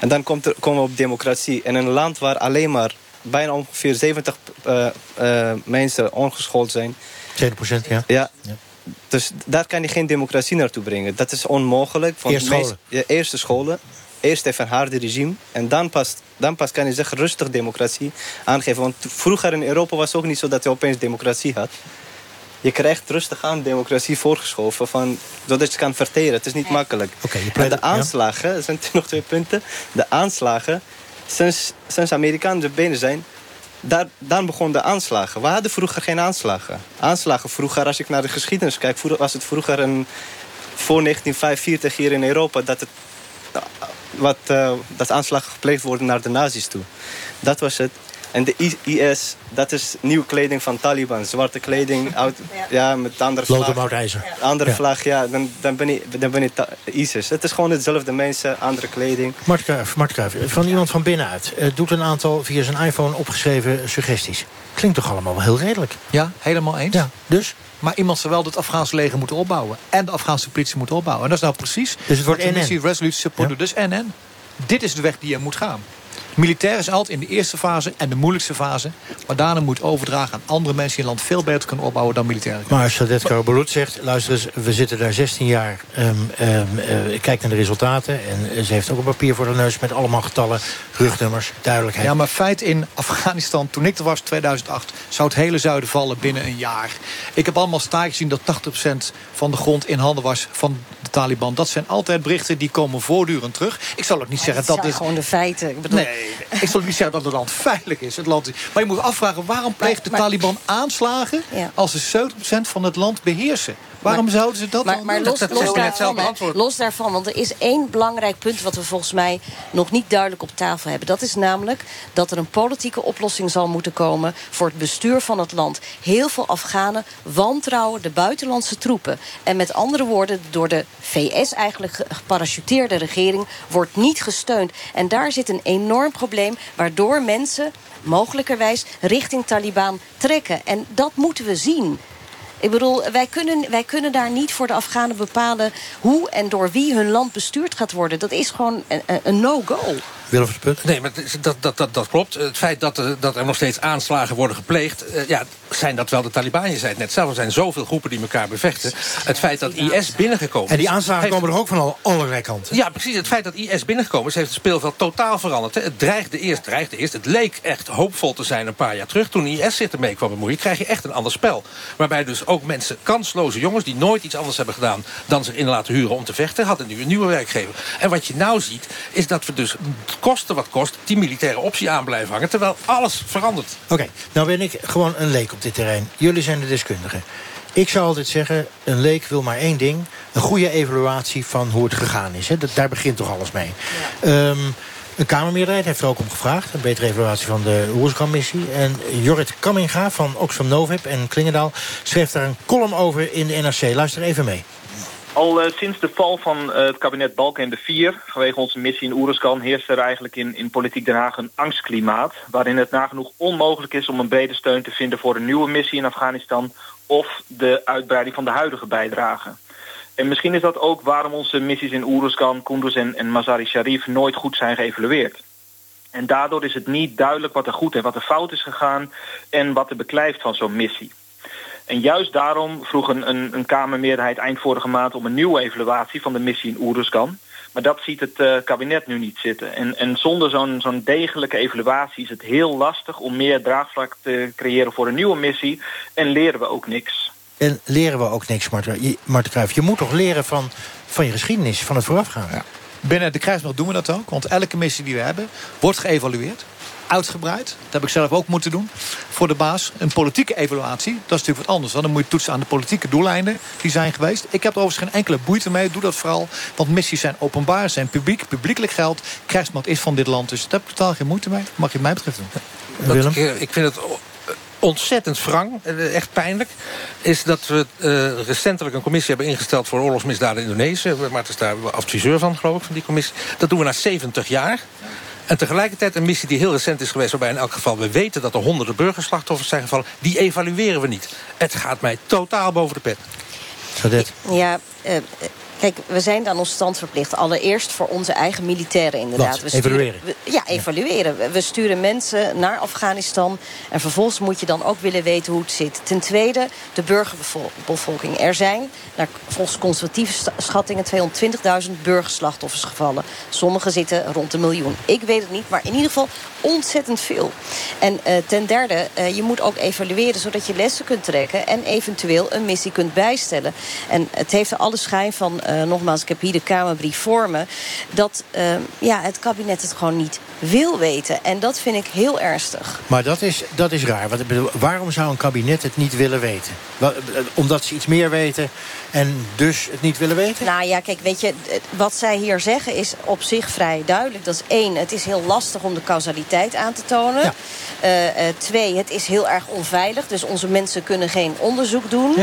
En dan komt er, komen we op democratie. In een land waar alleen maar bijna ongeveer 70 eh, eh, mensen ongeschoold zijn. 7 procent, ja. Ja. Dus daar kan je geen democratie naartoe brengen. Dat is onmogelijk. want Eerst meest- scholen. ja, eerste scholen. Eerst even een harde regime. En dan pas, dan pas kan je zeggen rustig democratie aangeven. Want vroeger in Europa was het ook niet zo dat je opeens democratie had. Je krijgt rustig aan democratie voorgeschoven. Van, zodat je kan verteren. Het is niet makkelijk. en de aanslagen, er zijn nog twee punten. De aanslagen, sinds, sinds Amerikanen er binnen zijn... Daar, dan begon de aanslagen. We hadden vroeger geen aanslagen. Aanslagen vroeger, als ik naar de geschiedenis kijk... vroeger was het vroeger een, voor 1945 hier in Europa... dat, het, wat, eh, dat aanslagen gepleegd worden naar de nazi's toe. Dat was het. En de IS, dat is nieuwe kleding van Taliban. Zwarte kleding, oud, ja, met andere vlag. Mautijzer. Andere Ja. vlag, ja, dan, dan, ben je, dan ben je ta- ISIS. Het is gewoon hetzelfde mensen, andere kleding. Mart Kruijf, Mart Kruijf, van iemand van binnenuit. eh, doet een aantal via zijn iPhone opgeschreven suggesties. Klinkt toch allemaal wel heel redelijk? Ja, helemaal eens. Ja, dus? Maar iemand zou wel het Afghaanse leger moeten opbouwen. En de Afghaanse politie moeten opbouwen. En dat is nou precies Dus het wordt wat de NN. missie Resolute Support. Dus NN. Dit is de weg die je moet gaan. Militair is altijd in de eerste fase en de moeilijkste fase. Maar daarna moet overdragen aan andere mensen in het land... veel beter kunnen opbouwen dan militair. Maar Sadet Karabulut zegt, luister eens, we zitten daar 16 jaar. ehm ehm, eh, kijk naar de resultaten. En eh, ze heeft ook een papier voor de neus met allemaal getallen, rugnummers, duidelijkheid. Ja, maar feit in Afghanistan, toen ik er was, 2008... zou het hele zuiden vallen binnen een jaar. Ik heb allemaal staak gezien dat 80% van de grond in handen was van de Taliban. Dat zijn altijd berichten die komen voortdurend terug. Ik zal ook niet zeggen dat zijn is... gewoon de feiten. Ik bedoel, Nee, Ik zal niet zeggen dat het land veilig is. Het land is maar je moet afvragen, waarom pleegt de Taliban aanslagen... als ze 70% van het land beheersen? Waarom Maar- zouden ze dat maar, dan maar doen? los, Dat- dat los, daarvan, los daarvan, want er is één belangrijk punt... wat we volgens mij nog niet duidelijk op tafel hebben. Dat is namelijk dat er een politieke oplossing zal moeten komen... voor het bestuur van het land. Heel veel Afghanen wantrouwen de buitenlandse troepen. En met andere woorden, door de VS eigenlijk ge- geparachuteerde regering... wordt niet gesteund. En daar zit een enorm probleem... waardoor mensen mogelijkerwijs richting Taliban trekken. En dat moeten we zien. Ik bedoel, wij kunnen, wij kunnen daar niet voor de Afghanen bepalen... hoe en door wie hun land bestuurd gaat worden. Dat is gewoon een, een- no-go. Willem van Punt? Nee, maar dat, dat, dat, dat klopt. Het feit dat er, dat er nog steeds aanslagen worden gepleegd... eh, ja, zijn dat wel de Taliban. Je zei het net zelf, er zijn zoveel groepen die elkaar bevechten. Het feit dat IS binnengekomen is... En die aanslagen komen er ook van al allerlei kanten. Ja, precies. Het feit dat IS binnengekomen is, heeft het speelveld totaal veranderd. Het dreigde eerst, dreigde eerst. Het leek echt hoopvol te zijn een paar jaar terug. Toen IS zich ermee kwam bemoeien, krijg je echt een ander spel. Waarbij dus ook mensen, kansloze jongens... die nooit iets anders hebben gedaan dan zich in laten huren om te vechten... hadden nu een nieuwe werkgever. En wat je nou ziet, is dat we dus kosten wat kost... die militaire optie aan blijven hangen, terwijl alles verandert. Oké, nou ben ik gewoon een leek op dit terrein. Jullie zijn de deskundigen. Ik zou altijd zeggen, een leek wil maar één ding. Een goede evaluatie van hoe het gegaan is. Hè. Dat, daar begint toch alles mee. Ehm, een Kamermeerderheid heeft er ook om gevraagd. Een betere evaluatie van de Oerskan-missie. En Jorrit Kamminga van Oxfam Novib en Klingendaal... schreef daar een column over in de NRC. Luister even mee. Al eh, sinds de val van eh, het kabinet Balkenende 4, vanwege onze missie in Oeruzkan, heerst er eigenlijk in, in politiek Den Haag een angstklimaat. Waarin het nagenoeg onmogelijk is om een brede steun te vinden voor een nieuwe missie in Afghanistan of de uitbreiding van de huidige bijdrage. En misschien is dat ook waarom onze missies in Oeruzkan, Kunduz en, en Mazar-i Sharif nooit goed zijn geëvalueerd. En daardoor is het niet duidelijk wat er goed en wat er fout is gegaan en wat er beklijft van zo'n missie. En juist daarom vroeg een, een, een Kamermeerderheid eind vorige maand om een nieuwe evaluatie van de missie in Oeruzkan. Maar dat ziet het eh, kabinet nu niet zitten. En, en zonder zo'n zo'n degelijke evaluatie is het heel lastig om meer draagvlak te creëren voor een nieuwe missie. En leren we ook niks. En leren we ook niks, Marten, je- Marten. Je moet toch leren van, van je geschiedenis, van het voorafgaan. Binnen de krijgsmacht doen we dat ook. Want elke missie die we hebben, wordt geëvalueerd. Uitgebreid. Dat heb ik zelf ook moeten doen. Voor de baas. Een politieke evaluatie. Dat is natuurlijk wat anders. Dan moet je toetsen aan de politieke doeleinden die zijn geweest. Ik heb er overigens geen enkele boeite mee. Doe dat vooral. Want missies zijn openbaar, zijn publiek, publiekelijk geld. Krijgsmacht is van dit land. Dus daar heb ik totaal geen moeite mee. Mag je mij betreft doen. Wat ik, eh, ik vind het o- ontzettend wrang, eh, echt pijnlijk... is dat we eh, recentelijk een commissie hebben ingesteld... voor oorlogsmisdaden in Indonesië. Maarten is daar adviseur van, geloof ik, van die commissie. Dat doen we na 70 jaar. En tegelijkertijd een missie die heel recent is geweest... waarbij in elk geval we weten dat er honderden burgerslachtoffers zijn gevallen... die evalueren we niet. Het gaat mij totaal boven de pet. Ja, eh, eh, kijk, we zijn aan ons stand verplicht. Allereerst voor onze eigen militairen inderdaad. Wat? We sturen- Evalueren? we- ja, evalueren. We- We sturen mensen naar Afghanistan. En vervolgens moet je dan ook willen weten hoe het zit. Ten tweede, de burgerbevolking. Er zijn, naar, volgens conservatieve schattingen... 220.000 burgerslachtoffers gevallen. Sommigen zitten rond een miljoen. Ik weet het niet, maar in ieder geval ontzettend veel. En eh, ten derde, eh, je moet ook evalueren... zodat je lessen kunt trekken en eventueel een missie kunt bijstellen. En het heeft er alle schijn van, eh, nogmaals, ik heb hier de Kamerbrief voor me... dat eh, ja, het kabinet het gewoon niet wil weten. En dat vind ik heel ernstig. Maar dat is, dat is raar. Want bedoel, waarom zou een kabinet het niet willen weten? Eh, Omdat ze iets meer weten en dus het niet willen weten? Nou ja, kijk, weet je, wat zij hier zeggen is op zich vrij duidelijk. Dat is één, het is heel lastig om de causaliteit aan te tonen. Eh, eh, twee, het is heel erg onveilig. Dus onze mensen kunnen geen onderzoek doen.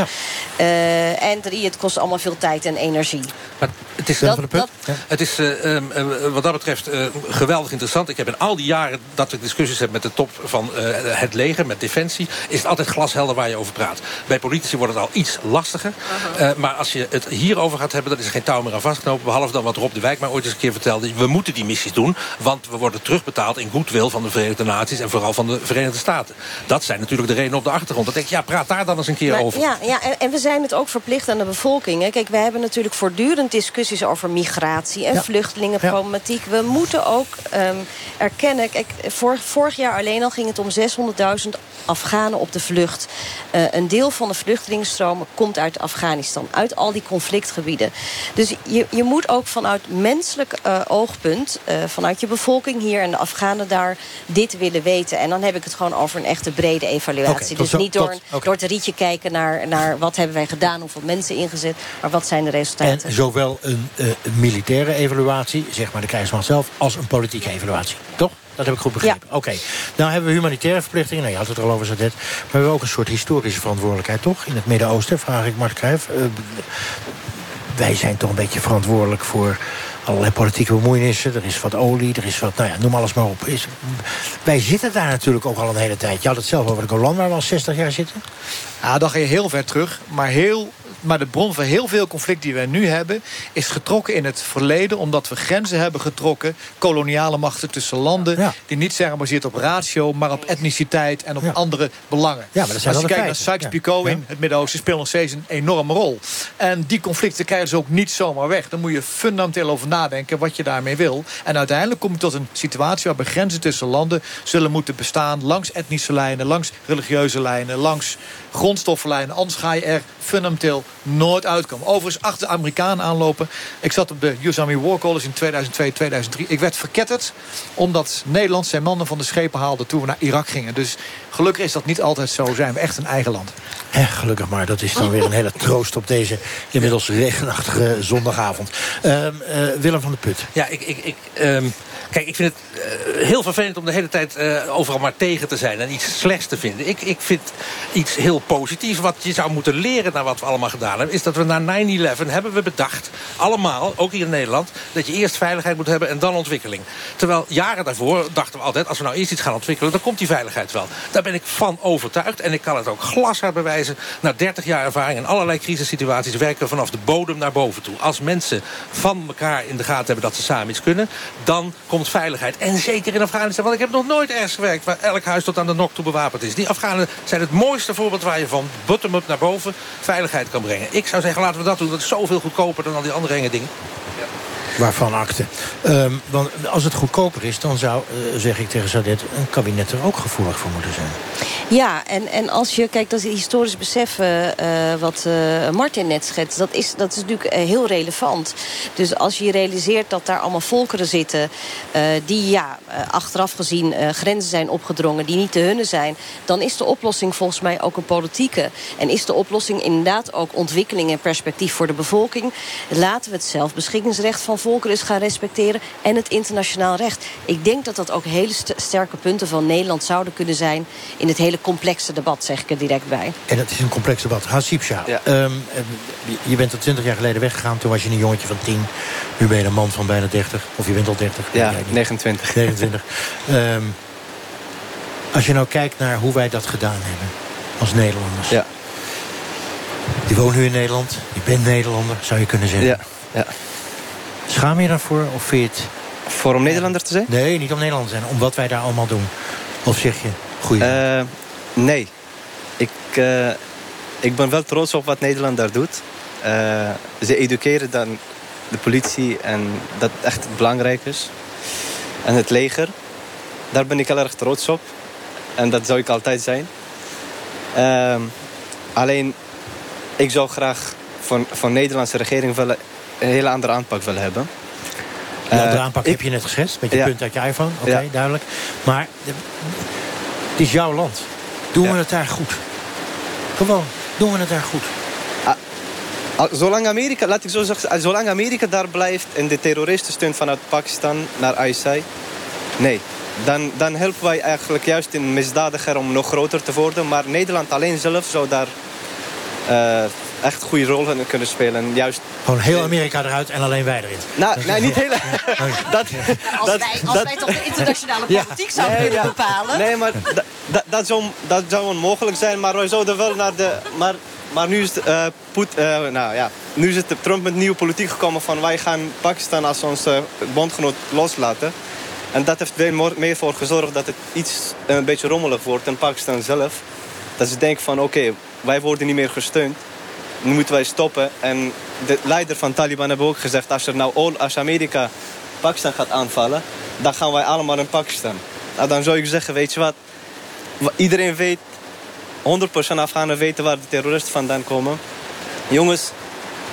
Eh, en drie, het kost allemaal veel tijd en energie. Maar het is, Dat- dat- het is eh, ehm, eh, wat dat betreft eh, geweldig interessant. Ik heb in al die jaren dat ik discussies heb met de top van eh, het leger, met Defensie... is het altijd glashelder waar je over praat. Bij politici wordt het al iets lastiger. Eh, maar als je het hierover gaat hebben, dan is er geen touw meer aan vastknopen. Behalve dan wat Rob de Wijk mij ooit eens een keer vertelde. We moeten die missies doen, want we worden terugbetaald... in goodwill van de Verenigde Naties en vooral van de Verenigde Staten. Dat zijn natuurlijk de redenen op de achtergrond. Dan denk ik, ja, praat daar dan eens een keer Maar over. Ja, ja en, en we zijn het ook verplicht aan de bevolking. Hè. Kijk, wij hebben natuurlijk voortdurend discussies over migratie en Ja. vluchtelingenproblematiek. We moeten ook ehm, erkennen. Kijk, vor- vorig jaar alleen al ging het om 600.000 Afghanen op de vlucht. Eh, een deel van de vluchtelingenstromen komt uit Afghanistan, uit al die conflictgebieden. Dus je, je moet ook vanuit menselijk eh, oogpunt, eh, vanuit je bevolking hier en de Afghanen daar, dit willen weten. En dan heb ik het gewoon over een echte brede evaluatie. Dus zo- niet door, tot- door het rietje kijken naar, naar wat hebben wij gedaan, hoeveel mensen ingezet, maar wat zijn de resultaten. En zowel een, militaire evaluatie, zeg maar de krijgsmacht zelf... als een politieke evaluatie, toch? Dat heb ik goed begrepen. Oké. Nou hebben we humanitaire verplichtingen. Nou, je had het er al over, Zadet. Maar we hebben ook een soort historische verantwoordelijkheid, toch? In het Midden-Oosten, vraag ik Mart Cruijff. Eh, wij zijn toch een beetje verantwoordelijk voor allerlei politieke bemoeienissen. Er is wat olie, er is wat, nou ja, noem alles maar op. Is, wij zitten daar natuurlijk ook al een hele tijd. Je had het zelf over de Golan, waar we al 60 jaar zitten. Ja, dan ga je heel ver terug. Maar, heel, maar de bron van heel veel conflict die we nu hebben... is getrokken in het verleden... omdat we grenzen hebben getrokken... koloniale machten tussen landen... die niet zijn gebaseerd op ratio... maar op etniciteit en op andere belangen. Ja, maar dat zijn Als je kijkt naar. Sykes-Picot in het Midden-Oosten... speelt nog steeds een enorme rol. En die conflicten krijgen ze ook niet zomaar weg. Dan moet je fundamenteel over nadenken wat je daarmee wil. En uiteindelijk kom je tot een situatie... waarbij grenzen tussen landen zullen moeten bestaan... langs etnische lijnen, langs religieuze lijnen... langs grondstoffenlijnen. Anders ga je er fundamenteel nooit uitkomen. Overigens, achter de Amerikanen aanlopen. Ik zat op de US Army War College in 2002, 2003. Ik werd verketterd omdat Nederland zijn mannen van de schepen haalde... toen we naar Irak gingen. Dus gelukkig is dat niet altijd zo. Zijn we echt een eigen land. Eh, gelukkig maar, dat is dan weer een hele troost op deze inmiddels regenachtige zondagavond. Ehm, eh, Willem van de Put. Ja, ik, ik, ik, ehm, kijk, ik vind het eh, heel vervelend om de hele tijd eh, overal maar tegen te zijn en iets slechts te vinden. Ik, ik vind iets heel positiefs. Wat je zou moeten leren naar wat we allemaal gedaan hebben, is dat we na 9-11 hebben we bedacht, allemaal, ook hier in Nederland, dat je eerst veiligheid moet hebben en dan ontwikkeling. Terwijl jaren daarvoor dachten we altijd, als we nou eerst iets gaan ontwikkelen, dan komt die veiligheid wel. Daar ben ik van overtuigd en ik kan het ook glashard bewijzen. Na 30 jaar ervaring in allerlei crisissituaties werken we vanaf de bodem naar boven toe. Als mensen van elkaar in de gaten hebben dat ze samen iets kunnen, dan komt veiligheid. En zeker in Afghanistan, want ik heb nog nooit ergens gewerkt waar elk huis tot aan de nok toe bewapend is. Die Afghanen zijn het mooiste voorbeeld waar je van bottom-up naar boven veiligheid kan brengen. Ik zou zeggen, laten we dat doen. Dat is zoveel goedkoper dan al die andere enge dingen. Waarvan akte. Ehm, want als het goedkoper is, dan zou, eh, zeg ik tegen Sadet... een kabinet er ook gevoelig voor moeten zijn. Ja, en, en als je kijkt, dat is historisch besef eh, wat eh, Martin net schetst, dat is, dat is natuurlijk heel relevant. Dus als je realiseert dat daar allemaal volkeren zitten die ja, achteraf gezien grenzen zijn opgedrongen, die niet de hunne zijn, dan is de oplossing volgens mij ook een politieke. En is de oplossing inderdaad ook ontwikkeling en perspectief voor de bevolking. Laten we het zelfbeschikkingsrecht van volkeren eens gaan respecteren en het internationaal recht. Ik denk dat dat ook hele st- sterke punten van Nederland zouden kunnen zijn in het hele complexe debat, zeg ik er direct bij. En dat is een complex debat. Hasib Shah, ehm, eh, je bent er 20 jaar geleden weggegaan. Toen was je een jongetje van 10. Nu ben je een man van bijna 30. Of je bent al 30. Ja, weet ik niet. 29. 29. Ehm, als je nou kijkt naar hoe wij dat gedaan hebben. Als Nederlanders. Ja. Je woont nu in Nederland. Je bent Nederlander, zou je kunnen zeggen. Ja, ja. Schaam je daarvoor? Of vind je het... Voor om Nederlander te zijn? Nee, niet om Nederlander te zijn. Om wat wij daar allemaal doen. Of zeg je, goeie. Eh, nee. Ik, eh, ik ben wel trots op wat Nederland daar doet. Eh, ze educeren dan de politie en dat echt belangrijk is. En het leger. Daar ben ik heel erg trots op. En dat zou ik altijd zijn. Ehm, alleen, ik zou graag van, van de Nederlandse regering wel een hele andere aanpak willen hebben. Die andere Eh, aanpak ik- heb je net geschetst. Met je Ja. punt uit je iPhone. Oké, Ja. duidelijk. Maar het is jouw land. Doen we het daar goed? Gewoon, doen we het daar goed? Al- Zolang Amerika, laat ik zo zeggen, zolang Amerika daar blijft en de terroristen steunt vanuit Pakistan naar ISI, nee. Dan, dan helpen wij eigenlijk juist een misdadiger om nog groter te worden. Maar Nederland alleen zelf zou daar eh, echt een goede rol in kunnen spelen. En juist, Gewoon heel Amerika eruit en alleen wij erin. nou, nee, niet hele. dat, Als, dat, wij, als dat- wij toch de internationale Ja. politiek zouden Nee, kunnen ja. bepalen. Nee, maar da- da- dat, zou, dat zou onmogelijk zijn. Maar wij zouden wel naar de... Maar, maar nu is, het, eh, Poet- eh, nou, ja, nu is het de Trump met nieuwe politiek gekomen van... wij gaan Pakistan als onze bondgenoot loslaten. En dat heeft weer meer voor gezorgd dat het iets een beetje rommelig wordt in Pakistan zelf. Dat ze denken van oké, wij worden niet meer gesteund. Moeten wij stoppen. En de leider van Taliban hebben ook gezegd... als, er nou, als Amerika Pakistan gaat aanvallen... dan gaan wij allemaal in Pakistan. Nou, dan zou ik zeggen, weet je wat... wa- Iedereen weet, 100% Afghanen weten waar de terroristen vandaan komen. Jongens,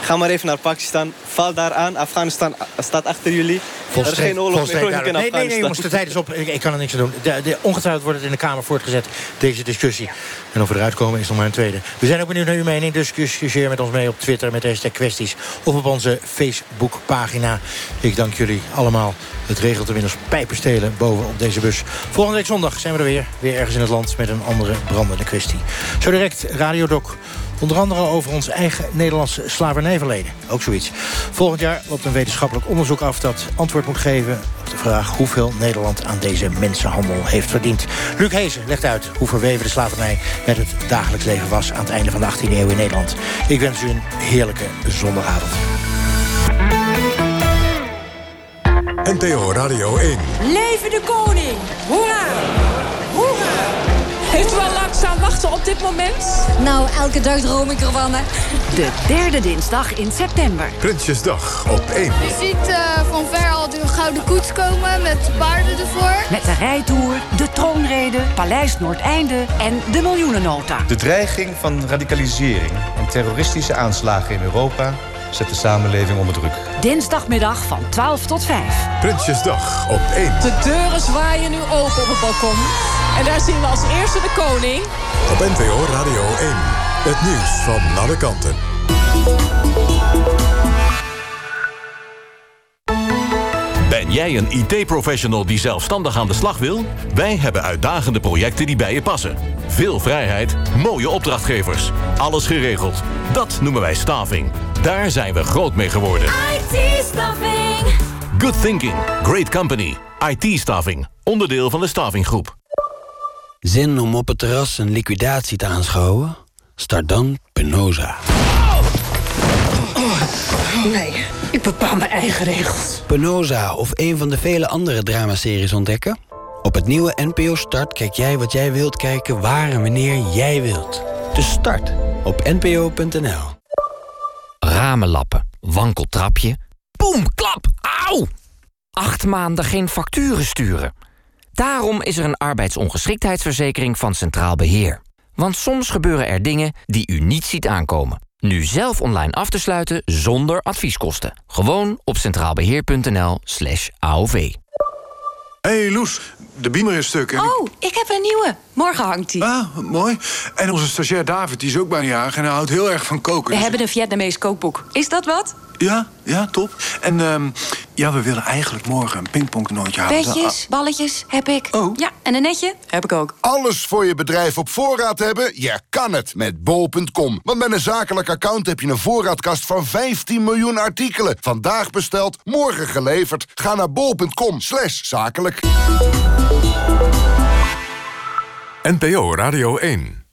ga maar even naar Pakistan. Val daar aan. Afghanistan staat achter jullie. er is geen oorlog meer duidelijk. Nee, nee, nee, jongens, de tijd is op. Ik, ik kan er niks aan doen. De, de, ongetwijfeld wordt het in de Kamer voortgezet, deze discussie. En of we eruit komen is nog maar een tweede. We zijn ook benieuwd naar uw mening, dus discussieer met ons mee op Twitter... met hashtag kwesties of op onze Facebookpagina. Ik dank jullie allemaal. Het regelt tenminste pijpenstelen boven op deze bus. Volgende week zondag zijn we er weer. Weer ergens in het land met een andere brandende kwestie. Zo direct Radiodoc. Onder andere over ons eigen Nederlandse slavernijverleden. Ook zoiets. Volgend jaar loopt een wetenschappelijk onderzoek af... dat antwoord moet geven op de vraag... hoeveel Nederland aan deze mensenhandel heeft verdiend. Luc Heesen legt uit hoe verweven de slavernij... met het dagelijks leven was aan het einde van de 18e eeuw in Nederland. Ik wens u een heerlijke zondagavond. NPO Radio 1. Leven de koning! Hoera! Hoera! Heeft u al lang staan wachten op dit moment? Nou, elke dag droom ik ervan, hè. De derde dinsdag in september. Prinsjesdag op 1. Je ziet eh, van ver al de gouden koets komen met paarden ervoor. Met de rijtour, de troonrede, Paleis Noordeinde en de miljoenennota. De dreiging van radicalisering en terroristische aanslagen in Europa zet de samenleving onder druk. Dinsdagmiddag van 12 tot 5. Prinsjesdag op 1. De deuren zwaaien nu open op het balkon. En daar zien we als eerste de koning. Op NPO Radio 1. Het nieuws van alle kanten. Ben jij een IT-professional die zelfstandig aan de slag wil? Wij hebben uitdagende projecten die bij je passen. Veel vrijheid, mooie opdrachtgevers. Alles geregeld. Dat noemen wij staving. Daar zijn we groot mee geworden. IT-staffing. Good thinking. Great company. IT-staving. Onderdeel van de stavinggroep. Zin om op het terras een liquidatie te aanschouwen? Start dan Penosa. Nee, ik bepaal mijn eigen regels. Penosa of een van de vele andere dramaseries ontdekken? Op het nieuwe NPO Start kijk jij wat jij wilt kijken waar en wanneer jij wilt. Dus start op npo.nl. Ramenlappen, wankeltrapje. Boem, klap, auw! Acht maanden geen facturen sturen. Daarom is er een arbeidsongeschiktheidsverzekering van Centraal Beheer. Want soms gebeuren er dingen die u niet ziet aankomen. Nu zelf online af te sluiten zonder advieskosten. Gewoon op centraalbeheer.nl slash AOV. hey Loes, de beamer is stuk. En Oh, ik heb een nieuwe. Morgen hangt die. Ah, mooi. En onze stagiair David, die is ook bijna jarig en hij houdt heel erg van koken. We Dus- hebben een Vietnamees kookboek. Is dat wat? Ja, ja, top. En ehm, ja, we willen eigenlijk morgen een pingpongtoernooitje houden. Petjes, balletjes, heb ik. Oh. Ja, en een netje? Heb ik ook. Alles voor je bedrijf op voorraad hebben? Je kan het met bol.com. Want met een zakelijk account heb je een voorraadkast van 15 miljoen artikelen. Vandaag besteld, morgen geleverd. Ga naar bol.com slash zakelijk. NPO Radio 1.